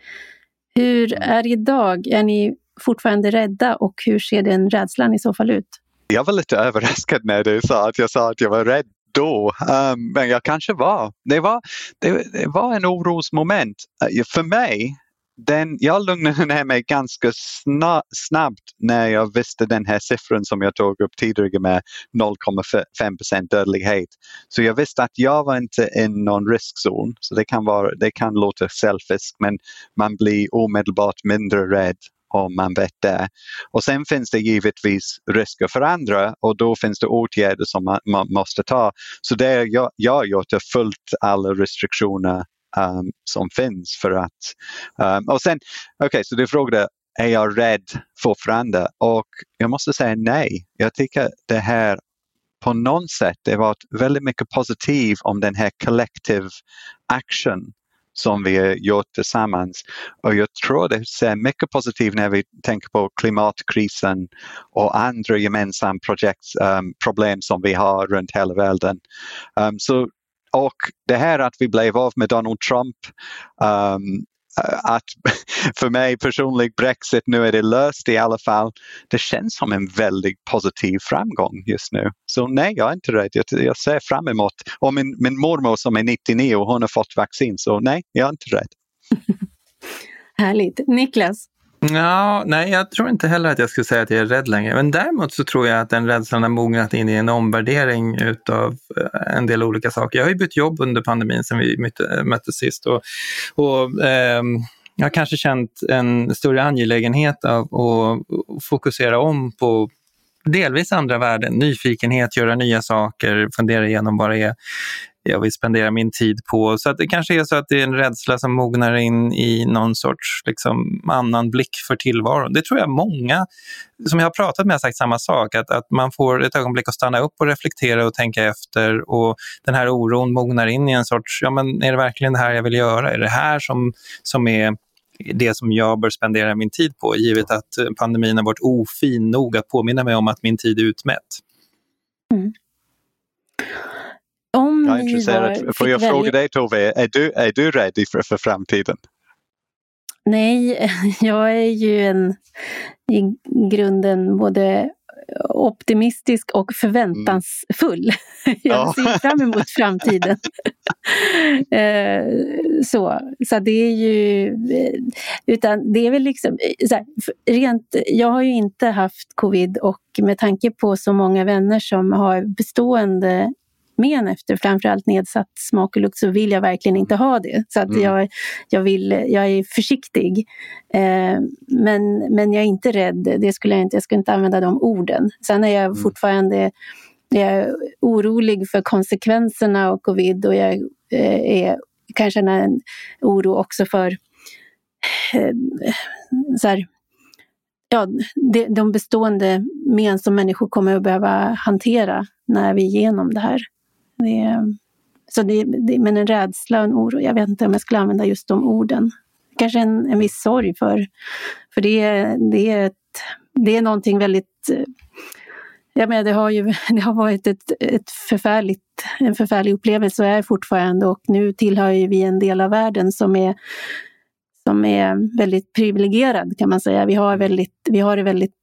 Hur är det idag? Är ni fortfarande rädda och hur ser den rädslan i så fall ut? Jag var lite överraskad när du sa att jag sa att jag var rädd då, um, men jag kanske var. Det var, det, det var en orosmoment. Uh, för mig den, jag lugnade ner mig ganska snabbt när jag visste den här siffran som jag tog upp tidigare med 0,5% dödlighet. Så jag visste att jag var inte i någon riskzon. Så det kan, vara, det kan låta selfisk men man blir omedelbart mindre rädd om man vet det. Och sen finns det givetvis risker för andra och då finns det åtgärder som man, man måste ta. Så det jag, jag har gjort är följt alla restriktioner um, som finns för att... Um, och sen, okej, okay, så du frågade är jag rädd för förändra? Och jag måste säga nej. Jag tycker det här på något sätt det har varit väldigt mycket positivt om den här collective action som vi har gjort tillsammans. Och jag tror det ser mycket positivt när vi tänker på klimatkrisen och andra gemensamma projekt, um, problem som vi har runt hela världen. Um, så och det här att vi blev av med Donald Trump, um, att för mig personligen Brexit nu är det löst i alla fall. Det känns som en väldigt positiv framgång just nu. Så nej, jag är inte rädd. Jag, jag ser fram emot, och min, min mormor som är 99 hon har fått vaccin, så nej, jag är inte rädd. Härligt. Niklas? Ja, nej, jag tror inte heller att jag skulle säga att jag är rädd längre. Men däremot så tror jag att den rädslan har mognat in i en omvärdering utav eh, en del olika saker. Jag har ju bytt jobb under pandemin sedan vi eh, möttes sist och, och ehm, jag har kanske känt en större angelägenhet av att fokusera om på delvis andra värden. Nyfikenhet, göra nya saker, fundera igenom vad det är jag vill spendera min tid på. Så att det kanske är så att det är en rädsla som mognar in i någon sorts liksom, annan blick för tillvaron. Det tror jag många som jag har pratat med har sagt samma sak, att, att man får ett ögonblick att stanna upp och reflektera och tänka efter och den här oron mognar in i en sorts, ja men är det verkligen det här jag vill göra? Är det här som, som är det som jag bör spendera min tid på, givet att pandemin har varit ofin nog att påminna mig om att min tid är utmätt. Mm. Jag är intresserad. Får jag fråga dig Tove, är du, är du rädd för, för framtiden? Nej, jag är ju en i grunden både optimistisk och förväntansfull. Mm. Jag ser fram emot framtiden. Eh, så, så det är ju... Eh, utan det är väl liksom... Så här, rent, jag har ju inte haft covid och med tanke på så många vänner som har bestående men efter framförallt nedsatt smak och lukt så vill jag verkligen inte ha det. Så att mm. jag, jag, vill, jag är försiktig. Eh, men, men jag är inte rädd. Det skulle jag, inte, jag skulle inte använda de orden. Sen är jag mm. fortfarande jag är orolig för konsekvenserna av covid och jag eh, är, kan känna en oro också för eh, så här, ja, de, de bestående men som människor kommer att behöva hantera när vi är igenom det här. Det, så det, det, men en rädsla och en oro, jag vet inte om jag skulle använda just de orden. Kanske en, en viss sorg för, för det, det, är ett, det är någonting väldigt eh, jag menar, det, har ju, det har varit ett, ett förfärligt, en förfärlig upplevelse och är fortfarande och nu tillhör ju vi en del av världen som är, som är väldigt privilegierad kan man säga. Vi har, väldigt, vi har det väldigt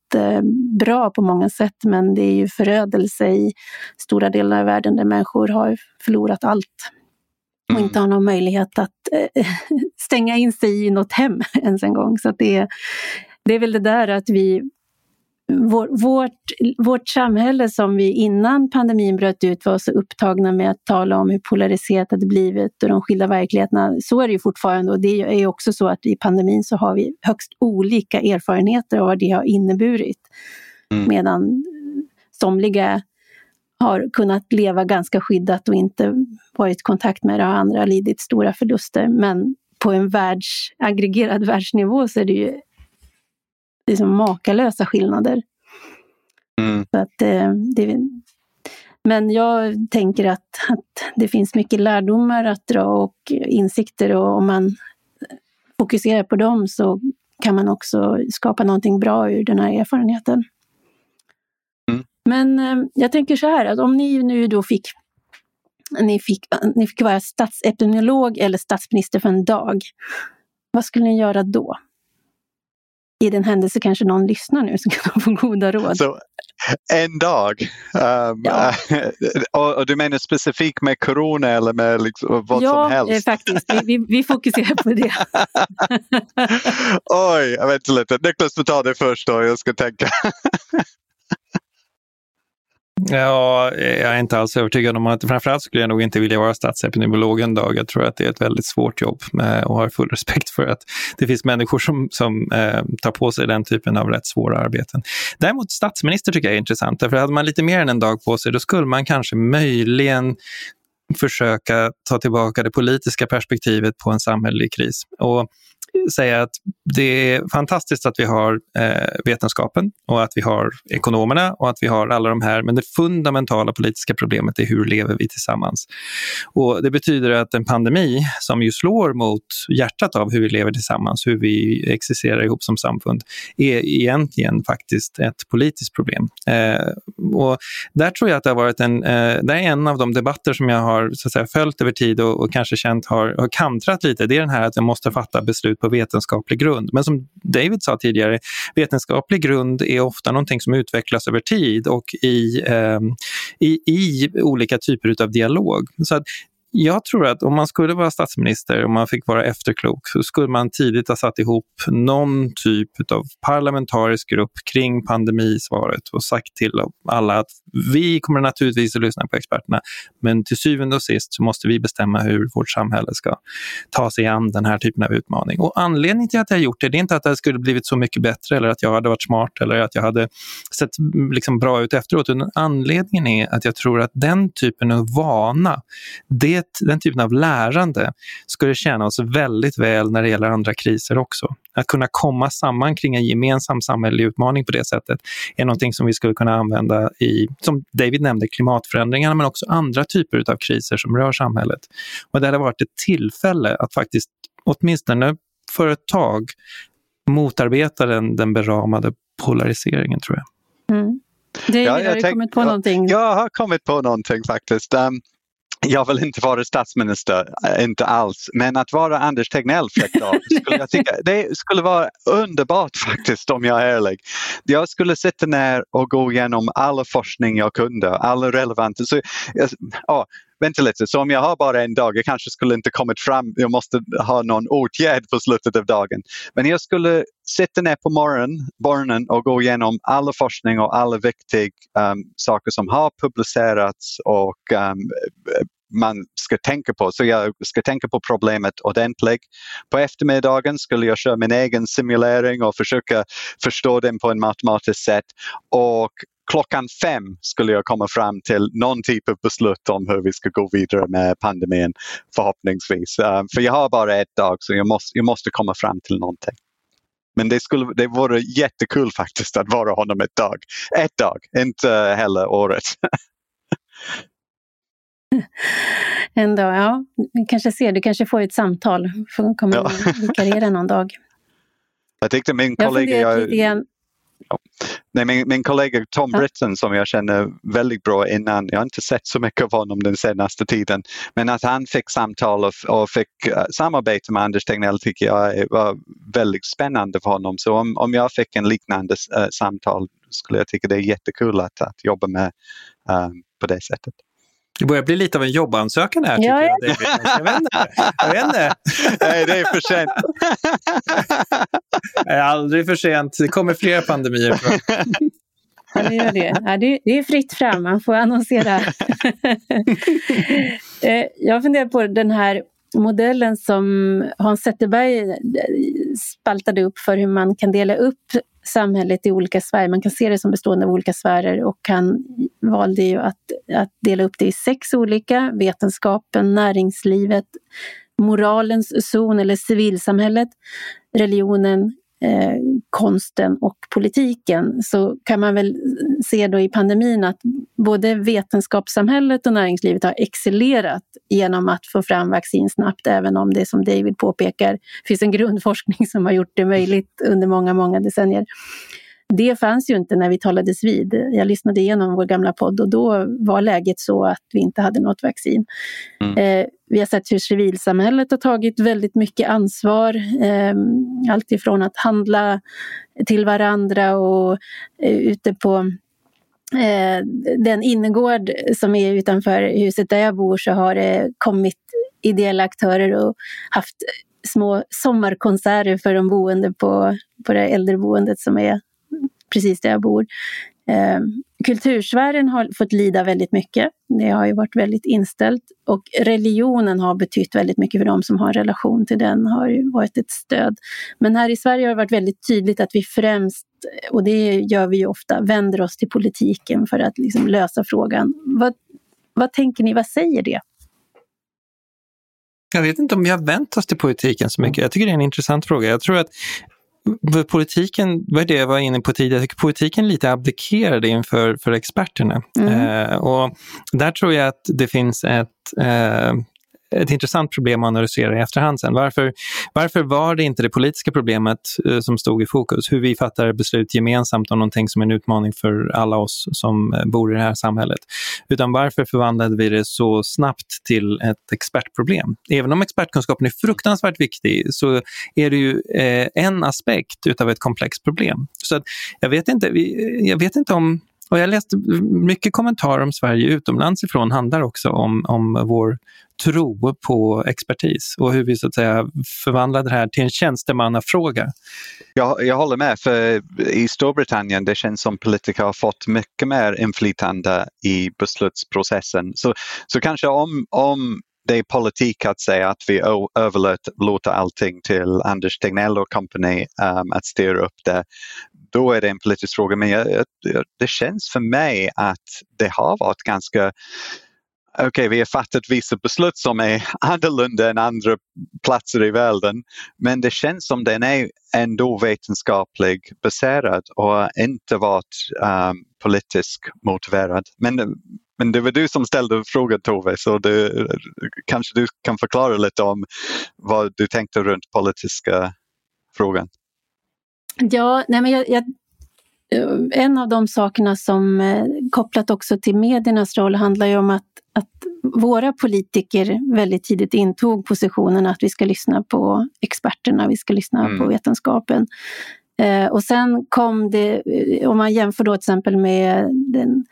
bra på många sätt men det är ju förödelse i stora delar av världen där människor har förlorat allt och inte har någon möjlighet att äh, stänga in sig i något hem ens en gång. Så det, det är väl det där att vi vår, vårt, vårt samhälle som vi innan pandemin bröt ut var så upptagna med att tala om hur polariserat det blivit och de skilda verkligheterna. Så är det ju fortfarande och det är också så att i pandemin så har vi högst olika erfarenheter av vad det har inneburit. Mm. Medan somliga har kunnat leva ganska skyddat och inte varit i kontakt med det och andra lidit stora förluster. Men på en världs, aggregerad världsnivå så är det ju liksom makalösa skillnader. Mm. Så att, eh, det, men jag tänker att, att det finns mycket lärdomar att dra och insikter och om man fokuserar på dem så kan man också skapa någonting bra ur den här erfarenheten. Mm. Men eh, jag tänker så här att om ni nu då fick ni fick, ni fick vara statsepidemiolog eller statsminister för en dag. Vad skulle ni göra då? I den händelse kanske någon lyssnar nu så kan de få goda råd. Så, en dag? Um, ja. och, och, du menar specifikt med corona eller med liksom vad ja, som helst? Ja, eh, faktiskt. Vi, vi, vi, fokuserar på det. Oj, vänta lite. Niklas, du tar det först då. Jag ska tänka. Ja, jag är inte alls övertygad om att, framförallt skulle jag nog inte vilja vara statsepidemiolog en dag. Jag tror att det är ett väldigt svårt jobb eh, och har full respekt för att det finns människor som, som eh, tar på sig den typen av rätt svåra arbeten. Däremot statsminister tycker jag är intressant, för hade man lite mer än en dag på sig, då skulle man kanske möjligen försöka ta tillbaka det politiska perspektivet på en samhällelig kris. Och säga att det är fantastiskt att vi har eh, vetenskapen och att vi har ekonomerna och att vi har alla de här, men det fundamentala politiska problemet är hur lever vi tillsammans? Och Det betyder att en pandemi som ju slår mot hjärtat av hur vi lever tillsammans, hur vi existerar ihop som samfund, är egentligen faktiskt ett politiskt problem. Eh, och där tror jag att det har varit en, eh, det är en av de debatter som jag har så att säga, följt över tid och, och kanske känt har, har kantrat lite. Det är den här att jag måste fatta beslut på vetenskaplig grund. Men som David sa tidigare, vetenskaplig grund är ofta någonting som utvecklas över tid och i, eh, i, i olika typer av dialog. Så att jag tror att om man skulle vara statsminister och man fick vara efterklok så skulle man tidigt ha satt ihop någon typ av parlamentarisk grupp kring pandemisvaret och sagt till alla att vi kommer naturligtvis att lyssna på experterna men till syvende och sist så måste vi bestämma hur vårt samhälle ska ta sig an den här typen av utmaning. Och anledningen till att jag har gjort det, det är inte att det skulle blivit så mycket bättre eller att jag hade varit smart eller att jag hade sett liksom bra ut efteråt. Utan anledningen är att jag tror att den typen av vana, det, den typen av lärande skulle tjäna oss väldigt väl när det gäller andra kriser också. Att kunna komma samman kring en gemensam samhällelig utmaning på det sättet är någonting som vi skulle kunna använda i, som David nämnde, klimatförändringarna men också andra typer av kriser som rör samhället. Och det hade varit ett tillfälle att faktiskt åtminstone för ett tag motarbeta den, den beramade polariseringen tror jag. Mm. David, ja, har du tänk, kommit på ja, någonting? Jag har kommit på någonting faktiskt. Um, jag vill inte vara statsminister, eh, inte alls. Men att vara Anders Tegnell för ett dag, skulle jag tycka, det skulle vara underbart faktiskt om jag är ärlig. Jag skulle sitta ner och gå igenom all forskning jag kunde, alla relevanta... Så, ja, vänta lite, så om jag har bara en dag, jag kanske skulle inte kommit fram, jag måste ha någon åtgärd på slutet av dagen. Men jag skulle sitta ner på morgonen, morgonen och gå igenom all forskning och alla viktiga um, ehm, saker som har publicerats och um, man ska tänka på. Så jag ska tänka på problemet ordentligt. På eftermiddagen skulle jag köra min egen simulering och försöka förstå den på en matematiskt sätt. Och klockan fem skulle jag komma fram till någon typ av beslut om hur vi ska gå vidare med pandemin förhoppningsvis. Um, för jag har bara ett dag så jag måste, jag måste komma fram till någonting. Men det, skulle, det vore jättekul faktiskt att vara honom ett dag. Ett dag, inte hela året. en dag, ja. Vi kanske ser, du kanske får ett samtal. Får komma ja. vikariera någon dag. Jag tyckte min kollega... Jag, Ja. Nej, min, min kollega Tom ja. Britton som jag känner väldigt bra innan, jag har inte sett så mycket av honom den senaste tiden, men att han fick samtal och, och fick uh, samarbeta med Anders Tegnell tycker jag var väldigt spännande för honom. Så om, om jag fick en liknande uh, samtal skulle jag tycka det är jättekul att, att jobba med uh, på det sättet. Det börjar bli lite av en jobbansökan här tycker ja, jag. David. Jag vet inte. Jag vet inte. Nej, det är för sent. Det är aldrig för sent. Det kommer fler pandemier. Ja, det gör det. Ja, det, är fritt fram, man får annonsera. Eh, jag funderar på den här modellen som Hans Zetterberg spaltade upp för hur man kan dela upp samhället i olika sfärer. Man kan se det som bestående av olika sfärer och han valde ju att, att dela upp det i sex olika. Vetenskapen, näringslivet, moralens zon eller civilsamhället, religionen, eh, konsten och politiken så kan man väl se då i pandemin att både vetenskapssamhället och näringslivet har excellerat genom att få fram vaccin snabbt, även om det som David påpekar finns en grundforskning som har gjort det möjligt under många, många decennier. Det fanns ju inte när vi talades vid. Jag lyssnade igenom vår gamla podd och då var läget så att vi inte hade något vaccin. Mm. Eh, vi har sett hur civilsamhället har tagit väldigt mycket ansvar. Eh, allt ifrån att handla till varandra och eh, ute på eh, den innergård som är utanför huset där jag bor så har det kommit ideella aktörer och haft små sommarkonserter för de boende på, på det äldreboendet som är precis där jag bor. Eh, kultursfären har fått lida väldigt mycket. Det har ju varit väldigt inställt och religionen har betytt väldigt mycket för de som har en relation till den, har ju varit ett stöd. Men här i Sverige har det varit väldigt tydligt att vi främst, och det gör vi ju ofta, vänder oss till politiken för att liksom lösa frågan. Vad, vad tänker ni, vad säger det? Jag vet inte om vi har vänt oss till politiken så mycket. Jag tycker det är en intressant fråga. Jag tror att politiken, vad är det jag var inne på tidigare, jag tycker politiken lite abdikerade inför för experterna. Mm. Eh, och där tror jag att det finns ett eh, ett intressant problem att analysera i efterhand sen. Varför, varför var det inte det politiska problemet eh, som stod i fokus? Hur vi fattar beslut gemensamt om någonting som är en utmaning för alla oss som eh, bor i det här samhället. Utan varför förvandlade vi det så snabbt till ett expertproblem? Även om expertkunskapen är fruktansvärt viktig så är det ju eh, en aspekt utav ett komplext problem. Så att jag, vet inte, jag vet inte om och jag läste mycket kommentarer om Sverige utomlands ifrån handlar också om, om vår tro på expertis och hur vi så att säga förvandlar det här till en tjänstemannafråga. Jag, jag håller med, för i Storbritannien det känns som politiker har fått mycket mer inflytande i beslutsprocessen. Så, så kanske om, om det är politik att säga att vi överlåter allting till Anders Tegnell och company um, att styra upp det. Då är det en politisk fråga men jag, jag, det känns för mig att det har varit ganska okej, okay, vi har fattat vissa beslut som är annorlunda än andra platser i världen. Men det känns som den är ändå vetenskaplig baserad och inte varit um, politisk motiverad. Men men det var du som ställde frågan Tove, så du, kanske du kan förklara lite om vad du tänkte runt politiska frågan. Ja, nej men jag, jag, en av de sakerna som eh, kopplat också till mediernas roll handlar ju om att, att våra politiker väldigt tidigt intog positionen att vi ska lyssna på experterna, vi ska lyssna mm. på vetenskapen. Eh, och sen kom det, eh, om man jämför då till exempel med den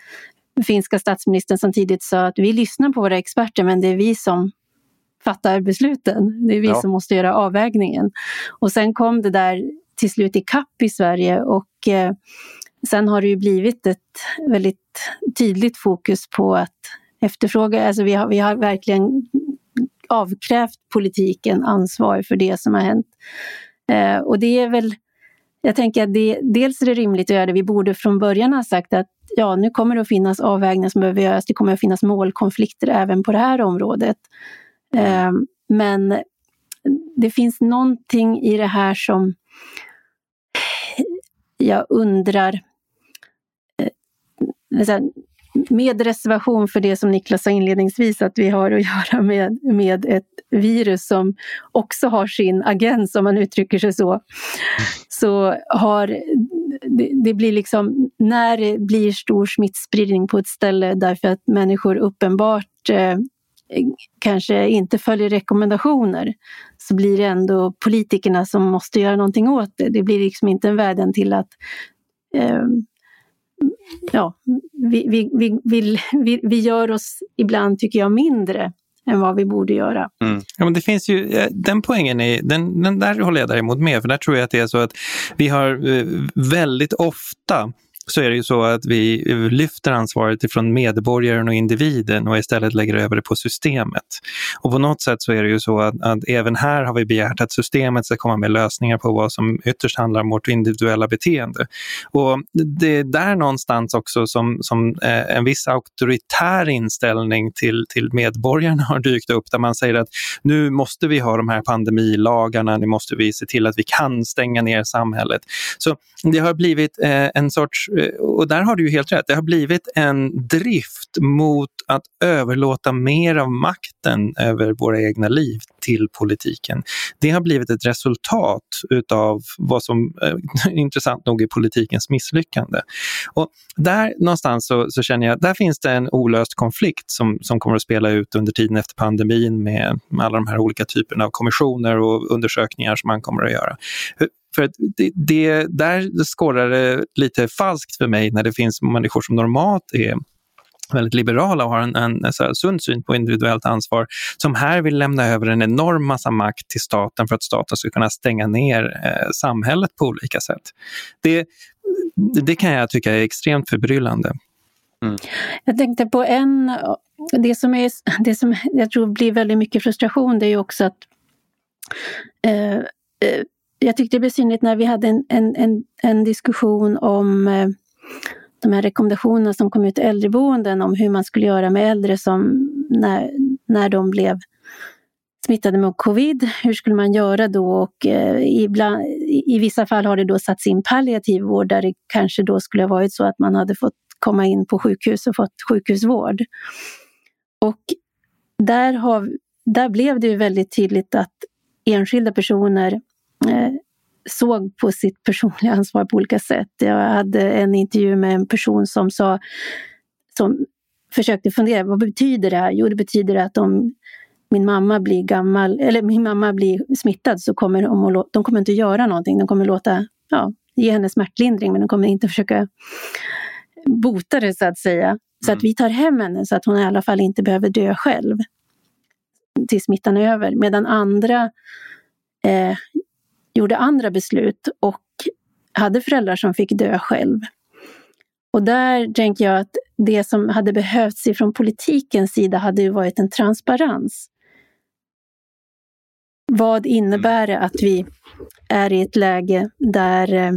finska statsministern som tidigt sa att vi lyssnar på våra experter men det är vi som fattar besluten. Det är vi ja. som måste göra avvägningen. Och sen kom det där till slut i kapp i Sverige och eh, sen har det ju blivit ett väldigt tydligt fokus på att efterfråga, alltså vi har, vi har verkligen avkrävt politiken ansvar för det som har hänt. Eh, och det är väl jag tänker att det, dels är det rimligt att göra det. Vi borde från början ha sagt att ja, nu kommer det att finnas avvägningar som behöver göras. Det kommer att finnas målkonflikter även på det här området. Eh, men det finns någonting i det här som jag undrar. Eh, med reservation för det som Niklas sa inledningsvis, att vi har att göra med, med ett virus som också har sin agens, om man uttrycker sig så. Så har det, det blir liksom, när det blir stor smittspridning på ett ställe därför att människor uppenbart eh, kanske inte följer rekommendationer, så blir det ändå politikerna som måste göra någonting åt det. Det blir liksom inte en vädjan till att eh, ja, vi, vi, vi, vi, vi gör oss ibland, tycker jag, mindre än vad vi borde göra. Mm. Ja, men det finns ju, eh, den poängen, är, den, den där håller jag däremot med, för där tror jag att det är så att vi har eh, väldigt ofta så är det ju så att vi lyfter ansvaret ifrån medborgaren och individen och istället lägger över det på systemet. Och på något sätt så är det ju så att, att även här har vi begärt att systemet ska komma med lösningar på vad som ytterst handlar om vårt individuella beteende. Och det är där någonstans också som, som eh, en viss auktoritär inställning till, till medborgarna har dykt upp där man säger att nu måste vi ha de här pandemilagarna, nu måste vi se till att vi kan stänga ner samhället. Så det har blivit eh, en sorts Eh, och där har du ju helt rätt, det har blivit en drift mot att överlåta mer av makten över våra egna liv till politiken. Det har blivit ett resultat utav vad som eh, intressant nog är politikens misslyckande. Och där någonstans så, så, känner jag, där finns det en olöst konflikt som, som kommer att spela ut under tiden efter pandemin med, med alla de här olika typerna av kommissioner och undersökningar som man kommer att göra. För att det, det, där skårar det lite falskt för mig när det finns människor som normalt är väldigt liberala och har en, en, en sund syn på individuellt ansvar, som här vill lämna över en enorm massa makt till staten för att staten ska kunna stänga ner eh, samhället på olika sätt. Det, det kan jag tycka är extremt förbryllande. Mm. Jag tänkte på en, det som, är, det som jag tror blir väldigt mycket frustration, det är ju också att eh, eh jag tyckte det blev synligt när vi hade en, en, en, en diskussion om eh, de här rekommendationerna som kom ut i äldreboenden om hur man skulle göra med äldre som när, när de blev smittade med covid. Hur skulle man göra då? Och, eh, ibland, I vissa fall har det då satts in palliativ vård där det kanske då skulle ha varit så att man hade fått komma in på sjukhus och fått sjukhusvård. Och där, har, där blev det ju väldigt tydligt att enskilda personer såg på sitt personliga ansvar på olika sätt. Jag hade en intervju med en person som sa, som försökte fundera, vad betyder det här? Jo, det betyder att om min mamma blir gammal, eller min mamma blir smittad så kommer de, de kommer inte göra någonting. De kommer låta, ja, ge henne smärtlindring men de kommer inte försöka bota det så att säga. Så mm. att vi tar hem henne så att hon i alla fall inte behöver dö själv. till smittan är över, medan andra eh, gjorde andra beslut och hade föräldrar som fick dö själv. Och där tänker jag att det som hade behövts ifrån politikens sida hade ju varit en transparens. Vad innebär det att vi är i ett läge där, eh,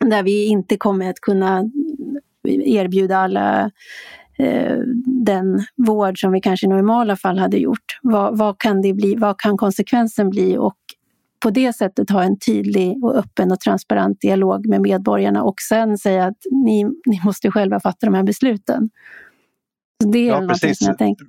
där vi inte kommer att kunna erbjuda alla eh, den vård som vi kanske i normala fall hade gjort. Vad, vad, kan det bli, vad kan konsekvensen bli och på det sättet ha en tydlig och öppen och transparent dialog med medborgarna och sen säga att ni, ni måste själva fatta de här besluten. Så det är ja, precis. som jag tänker.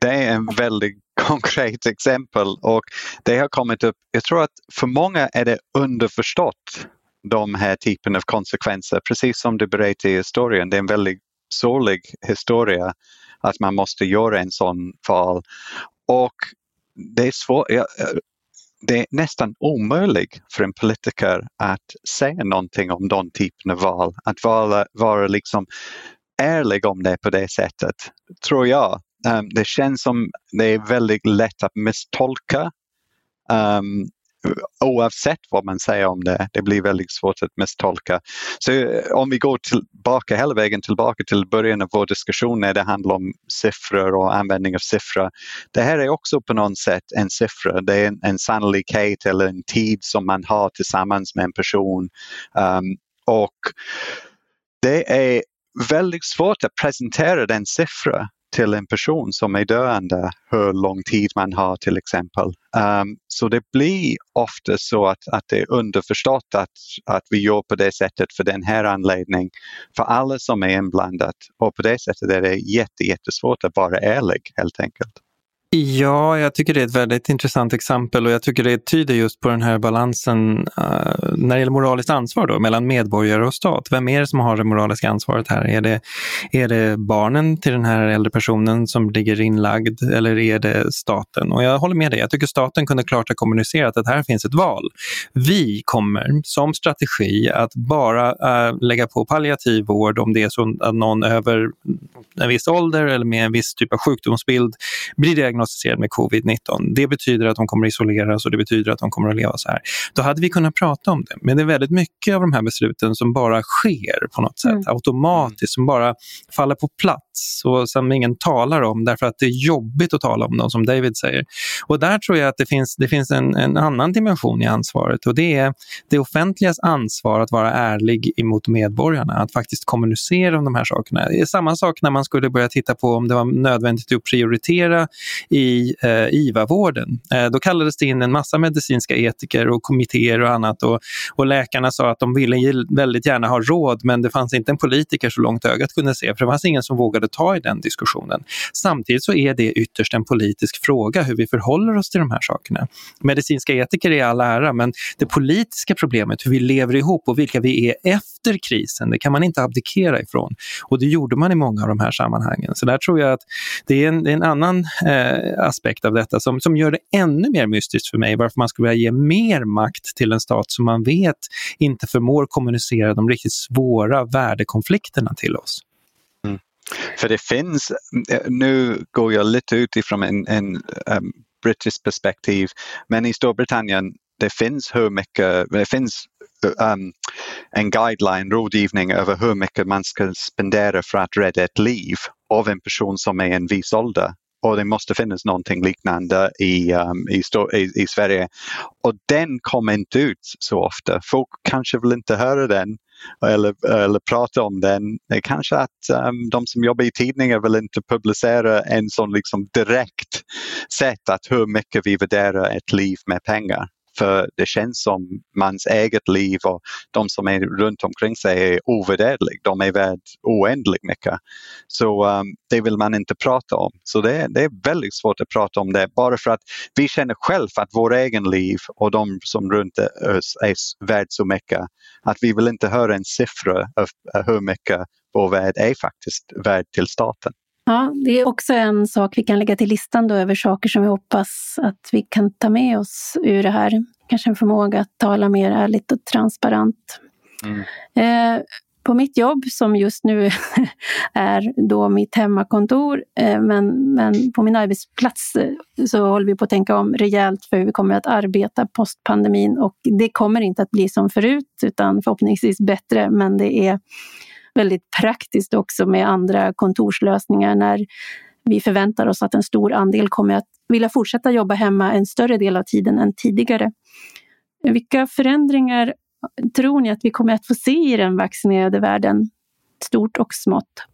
Det är en väldigt konkret exempel och det har kommit upp, jag tror att för många är det underförstått de här typen av konsekvenser, precis som du berättade i historien. Det är en väldigt sorglig historia att man måste göra en sån val. Och det är svårt, det är nästan omöjligt för en politiker att säga någonting om den typen av val. Att vara, vara liksom ärlig om det på det sättet, tror jag. Um, det känns som det är väldigt lätt att misstolka um, oavsett vad man säger om det. Det blir väldigt svårt att misstolka. Så eh, om vi går tillbaka hela vägen tillbaka till början av vår diskussion när det handlar om siffror och användning av siffror. Det här är också på något sätt en siffra. Det är en, en sannolikhet eller en tid som man har tillsammans med en person. Um, och det är väldigt svårt att presentera den siffran till en person som är döende hur lång tid man har till exempel. Um, så det blir ofta så att, att det är underförstått att, att vi gör på det sättet för den här anledningen för alla som är inblandade och på det sättet är det jätte, jättesvårt att vara ärlig helt enkelt. Ja, jag tycker det är ett väldigt intressant exempel och jag tycker det tyder just på den här balansen uh, när det gäller moraliskt ansvar då, mellan medborgare och stat. Vem är det som har det moraliska ansvaret här? Är det, är det barnen till den här äldre personen som ligger inlagd eller är det staten? Och jag håller med dig, jag tycker staten kunde klart ha kommunicerat att här finns ett val. Vi kommer som strategi att bara uh, lägga på palliativ vård om det är så att någon över en viss ålder eller med en viss typ av sjukdomsbild blir diagnostiserad diagnostiserad med covid-19. Det betyder att de kommer isoleras och det betyder att de kommer att leva så här. Då hade vi kunnat prata om det. Men det är väldigt mycket av de här besluten som bara sker på något sätt mm. automatiskt, som bara faller på plats och som ingen talar om därför att det är jobbigt att tala om dem, som David säger. Och där tror jag att det finns, det finns en, en annan dimension i ansvaret och det är det offentligas ansvar att vara ärlig emot medborgarna, att faktiskt kommunicera om de här sakerna. Det är samma sak när man skulle börja titta på om det var nödvändigt att prioritera i eh, IVA-vården. Eh, då kallades det in en massa medicinska etiker och kommittéer och annat och, och läkarna sa att de ville väldigt gärna ha råd men det fanns inte en politiker så långt ögat kunde se för det fanns ingen som vågade ta i den diskussionen. Samtidigt så är det ytterst en politisk fråga hur vi förhåller oss till de här sakerna. Medicinska etiker är all ära men det politiska problemet, hur vi lever ihop och vilka vi är efter krisen, det kan man inte abdikera ifrån. Och det gjorde man i många av de här sammanhangen. Så där tror jag att det är en, det är en annan eh, Eh, aspekt av detta som, som gör det ännu mer mystiskt för mig varför man skulle vilja ge mer makt till en stat som man vet inte förmår kommunicera de riktigt svåra värdekonflikterna till oss. Mm. För det finns, eh, nu går jag lite utifrån en, en ehm, um, brittiskt perspektiv, men i Storbritannien det finns hur mycket, det finns um, en guideline, rådgivning över hur mycket man ska spendera för att rädda ett liv av en person som är en viss ålder och det måste finnas någonting liknande i, um, i, i, i, Sverige. Och den kommer inte ut så ofta. Folk kanske vill inte höra den eller, eller prata om den. Det är kanske att um, de som jobbar i tidningar vill inte publicera en sån liksom direkt sätt att hur mycket vi värderar ett liv med pengar. För det känns som mans eget liv och de som är runt omkring sig är ovärderliga. De är värd oändligt mycket. Så um, det vill man inte prata om. Så det, det, är väldigt svårt att prata om det bara för att vi känner själv att vår egen liv och de som runt oss är värd så mycket. Att vi vill inte höra en siffra av hur mycket vår värld är faktiskt värd till staten. Ja, det är också en sak vi kan lägga till listan då över saker som vi hoppas att vi kan ta med oss ur det här. Kanske en förmåga att tala mer ärligt och transparent. Mm. Eh, på mitt jobb som just nu är då mitt hemmakontor, eh, men, men på min arbetsplats eh, så håller vi på att tänka om rejält för hur vi kommer att arbeta postpandemin och det kommer inte att bli som förut utan förhoppningsvis bättre, men det är väldigt praktiskt också med andra kontorslösningar när vi förväntar oss att en stor andel kommer att vilja fortsätta jobba hemma en större del av tiden än tidigare. Vilka förändringar tror ni att vi kommer att få se i den vaccinerade världen, stort och smått?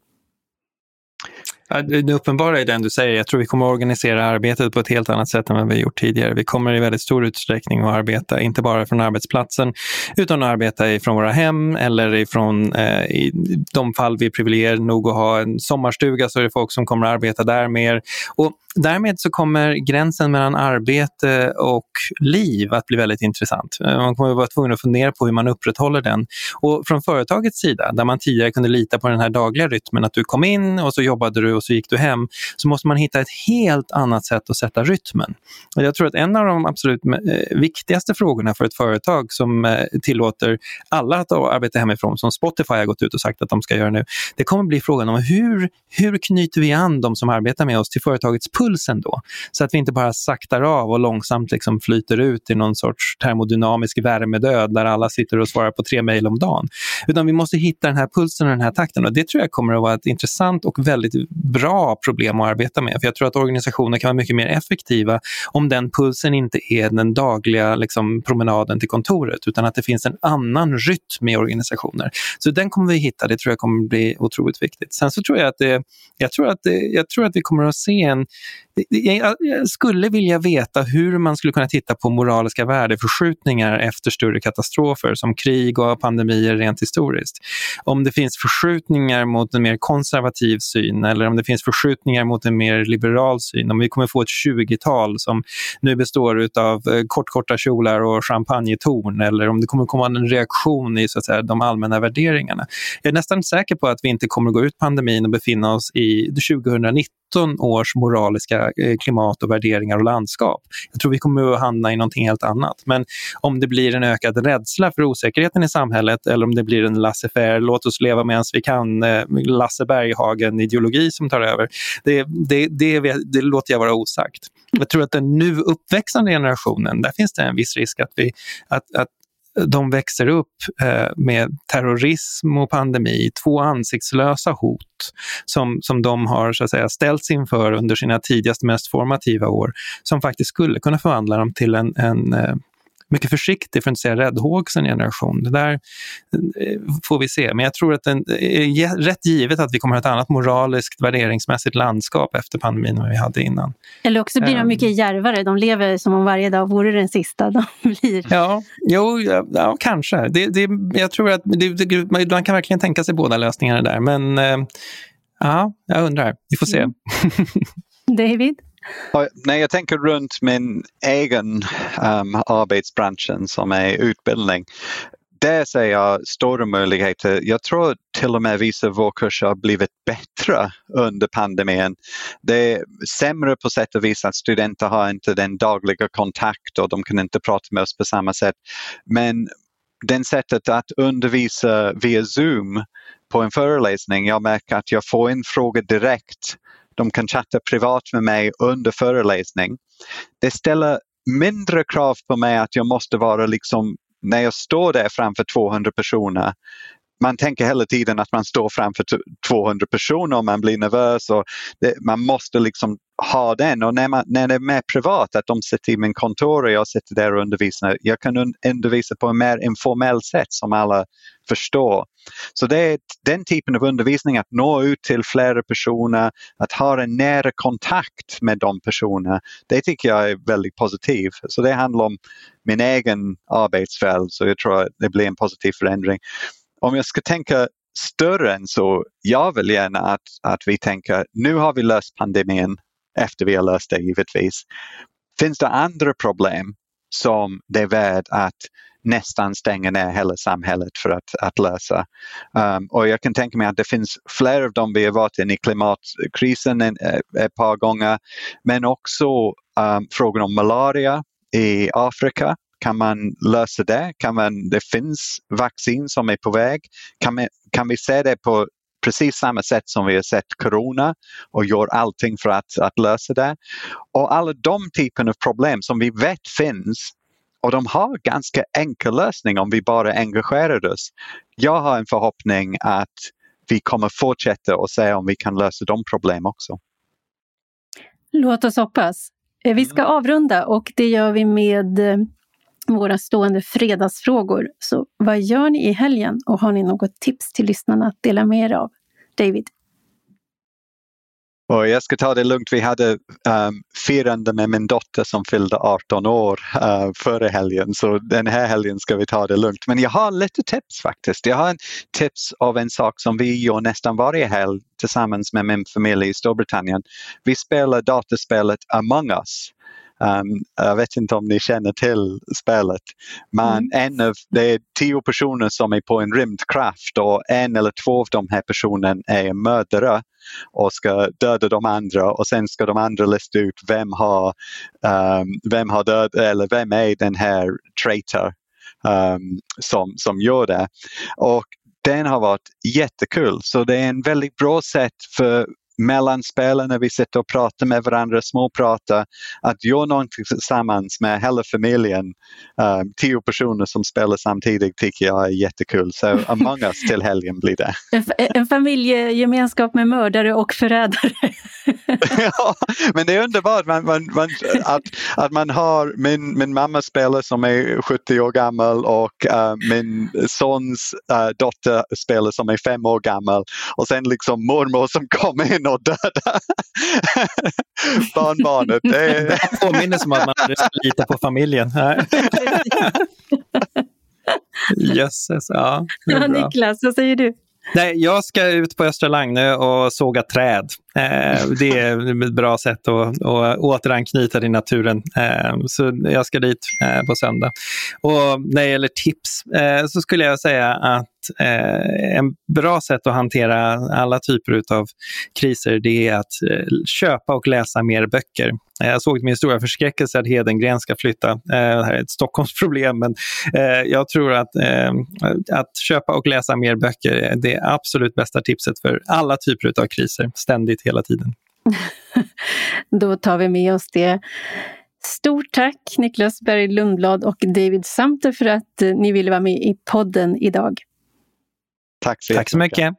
Det uppenbara är den du säger. Jag tror vi kommer att organisera arbetet på ett helt annat sätt än vad vi gjort tidigare. Vi kommer i väldigt stor utsträckning att arbeta, inte bara från arbetsplatsen, utan att arbeta ifrån våra hem eller ifrån, eh, i de fall vi är privilegierade nog att ha en sommarstuga så är det folk som kommer att arbeta där mer. Och därmed så kommer gränsen mellan arbete och liv att bli väldigt intressant. Eh, man kommer att vara tvungen att fundera på hur man upprätthåller den. Och från företagets sida, där man tidigare kunde lita på den här dagliga rytmen, att du kom in och så jobbade du och så gick du hem, så måste man hitta ett helt annat sätt att sätta rytmen. Och jag tror att en av de absolut eh, viktigaste frågorna för ett företag som eh, tillåter alla att arbeta hemifrån, som Spotify har gått ut och sagt att de ska göra nu, det kommer bli frågan om hur, hur knyter vi an de som arbetar med oss till företagets pulsen då? Så att vi inte bara saktar av och långsamt liksom flyter ut i någon sorts termodynamisk värmedöd där alla sitter och svarar på tre mejl om dagen. Utan vi måste hitta den här pulsen och den här takten och det tror jag kommer att vara ett intressant och väldigt bra problem att arbeta med. För jag tror att organisationer kan vara mycket mer effektiva om den pulsen inte är den dagliga liksom, promenaden till kontoret utan att det finns en annan rytm i organisationer. Så den kommer vi hitta, det tror jag kommer bli otroligt viktigt. Sen så tror jag att, det, jag tror att, det, jag tror att vi kommer att se en jag skulle vilja veta hur man skulle kunna titta på moraliska värdeförskjutningar efter större katastrofer som krig och pandemier rent historiskt. Om det finns förskjutningar mot en mer konservativ syn eller om det finns förskjutningar mot en mer liberal syn. Om vi kommer få ett 20-tal som nu består av eh, kortkorta kjolar och champagnetorn eller om det kommer komma en reaktion i så att säga, de allmänna värderingarna. Jag är nästan säker på att vi inte kommer gå ut pandemin och befinna oss i 2019 års moraliska ekologiska eh, klimat och värderingar och landskap. Jag tror vi kommer att hamna i någonting helt annat. Men om det blir en ökad rädsla för osäkerheten i samhället eller om det blir en laissez-faire, låt oss leva medan vi kan, eh, Lasse Berghagen-ideologi som tar över, det, det, det, det låter jag vara osagt. Jag tror att den nu uppväxande generationen, där finns det en viss risk att, vi, att, att de växer upp eh, med terrorism och pandemi, två ansiktslösa hot som, som de har så att säga, ställts inför under sina tidigaste, mest formativa år, som faktiskt skulle kunna förvandla dem till en, en eh, mycket försiktig, för att inte säga räddhågsen generation. Det där eh, får vi se. Men jag tror att det är rätt givet att vi kommer att ha ett annat moraliskt, värderingsmässigt landskap efter pandemin än vi hade innan. Eller också blir de ehm. mycket järvare. De lever som om varje dag vore den sista de blir. Ja, jo, ja, ja kanske. Det, det, jag tror att det, det, man kan verkligen tänka sig båda lösningarna där. Men eh, ja, jag undrar. Vi får se. Mm. David? Nej, jag tänker runt min egen um, arbetsbranschen som är utbildning. Där ser jag stora möjligheter. Jag tror till och med vissa vårdkurser har blivit bättre under pandemin. Det är sämre på sätt och vis att studenter har inte den dagliga kontakt och de kan inte prata med oss på samma sätt. Men det sättet att undervisa via Zoom på en föreläsning, jag märker att jag får en fråga direkt de kan chatta privat med mig under föreläsning. Det ställer mindre krav på mig att jag måste vara liksom när jag står där framför 200 personer man tänker hela tiden att man står framför 200 personer och man blir nervös och det, man måste liksom ha den och när, man, när det är mer privat, att de sitter i min kontor och jag sitter där och undervisar. Jag kan undervisa på ett mer informellt sätt som alla förstår. Så det är den typen av undervisning, att nå ut till flera personer, att ha en nära kontakt med de personerna. Det tycker jag är väldigt positivt. Så det handlar om min egen arbetsfält så jag tror att det blir en positiv förändring om jag ska tänka större än så, jag vill gärna att, att vi tänker nu har vi löst pandemin efter vi har löst det givetvis. Finns det andra problem som det är värt att nästan stänga ner hela samhället för att, att lösa. Um, och jag kan tänka mig att det finns fler av dem vi har varit in i klimatkrisen en, eh, ett par gånger men också um, frågan om malaria i Afrika kan man lösa det? Kan man, det finns vaccin som är på väg. Kan, man, kan vi se det på precis samma sätt som vi har sett corona och gör allting för att, att lösa det. Och alla de typen av problem som vi vet finns och de har ganska enkel lösning om vi bara engagerar oss. Jag har en förhoppning att vi kommer fortsätta och se om vi kan lösa de problem också. Låt oss hoppas. Eh, vi ska mm. avrunda och det gör vi med eh, våra stående fredagsfrågor. Så vad gör ni i helgen och har ni något tips till lyssnarna att dela med er av? David? Och jag ska ta det lugnt. Vi hade um, firande med min dotter som fyllde 18 år eh, uh, före helgen så den här helgen ska vi ta det lugnt. Men jag har lite tips faktiskt. Jag har en tips av en sak som vi gör nästan varje helg tillsammans med min familj i Storbritannien. Vi spelar dataspelet Among us. Um, jag vet inte om ni känner till spelet, men mm. en av, det är tio personer som är på en rymdkraft och en eller två av de här personerna är mördare och ska döda de andra och sen ska de andra lista ut vem har, um, vem har död eller vem är den här traitor um, som, som gör det. Och den har varit jättekul så det är en väldigt bra sätt för mellan spelen när vi sitter och pratar med varandra, småpratar, att göra någonting tillsammans med hela familjen. Um, tio personer som spelar samtidigt tycker jag är jättekul. Så Among us till helgen blir det. En, en familjegemenskap med mördare och förrädare. ja, men det är underbart man, man, man, att, att man har min, min mamma spelar som är 70 år gammal och uh, min sons uh, dotter spelar som är fem år gammal och sen liksom mormor som kommer in och döda barnbarnet. Det, är... det påminner som att man lite på familjen. Jösses, ja. ja Niklas, vad säger du? Nej, jag ska ut på Östra Lagnö och såga träd. Eh, det är ett bra sätt att, att återanknyta till naturen. Eh, så jag ska dit eh, på söndag. Och när det gäller tips så skulle jag säga att eh, en bra sätt att hantera alla typer av kriser det är att köpa och läsa mer böcker. Jag såg till min stora förskräckelse att Hedengren ska flytta. Det här är ett Stockholmsproblem, men jag tror att, att köpa och läsa mer böcker är det absolut bästa tipset för alla typer av kriser, ständigt, hela tiden. Då tar vi med oss det. Stort tack Niklas Berg Lundblad och David Samter för att ni ville vara med i podden idag. Tack så, Tack så mycket.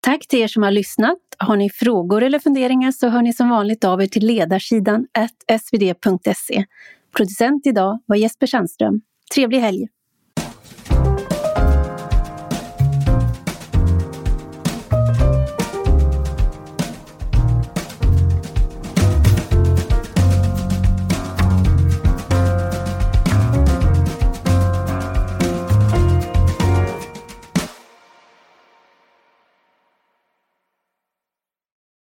Tack till er som har lyssnat. Har ni frågor eller funderingar så hör ni som vanligt av er till ledarsidan svd.se. Producent idag var Jesper Sandström. Trevlig helg!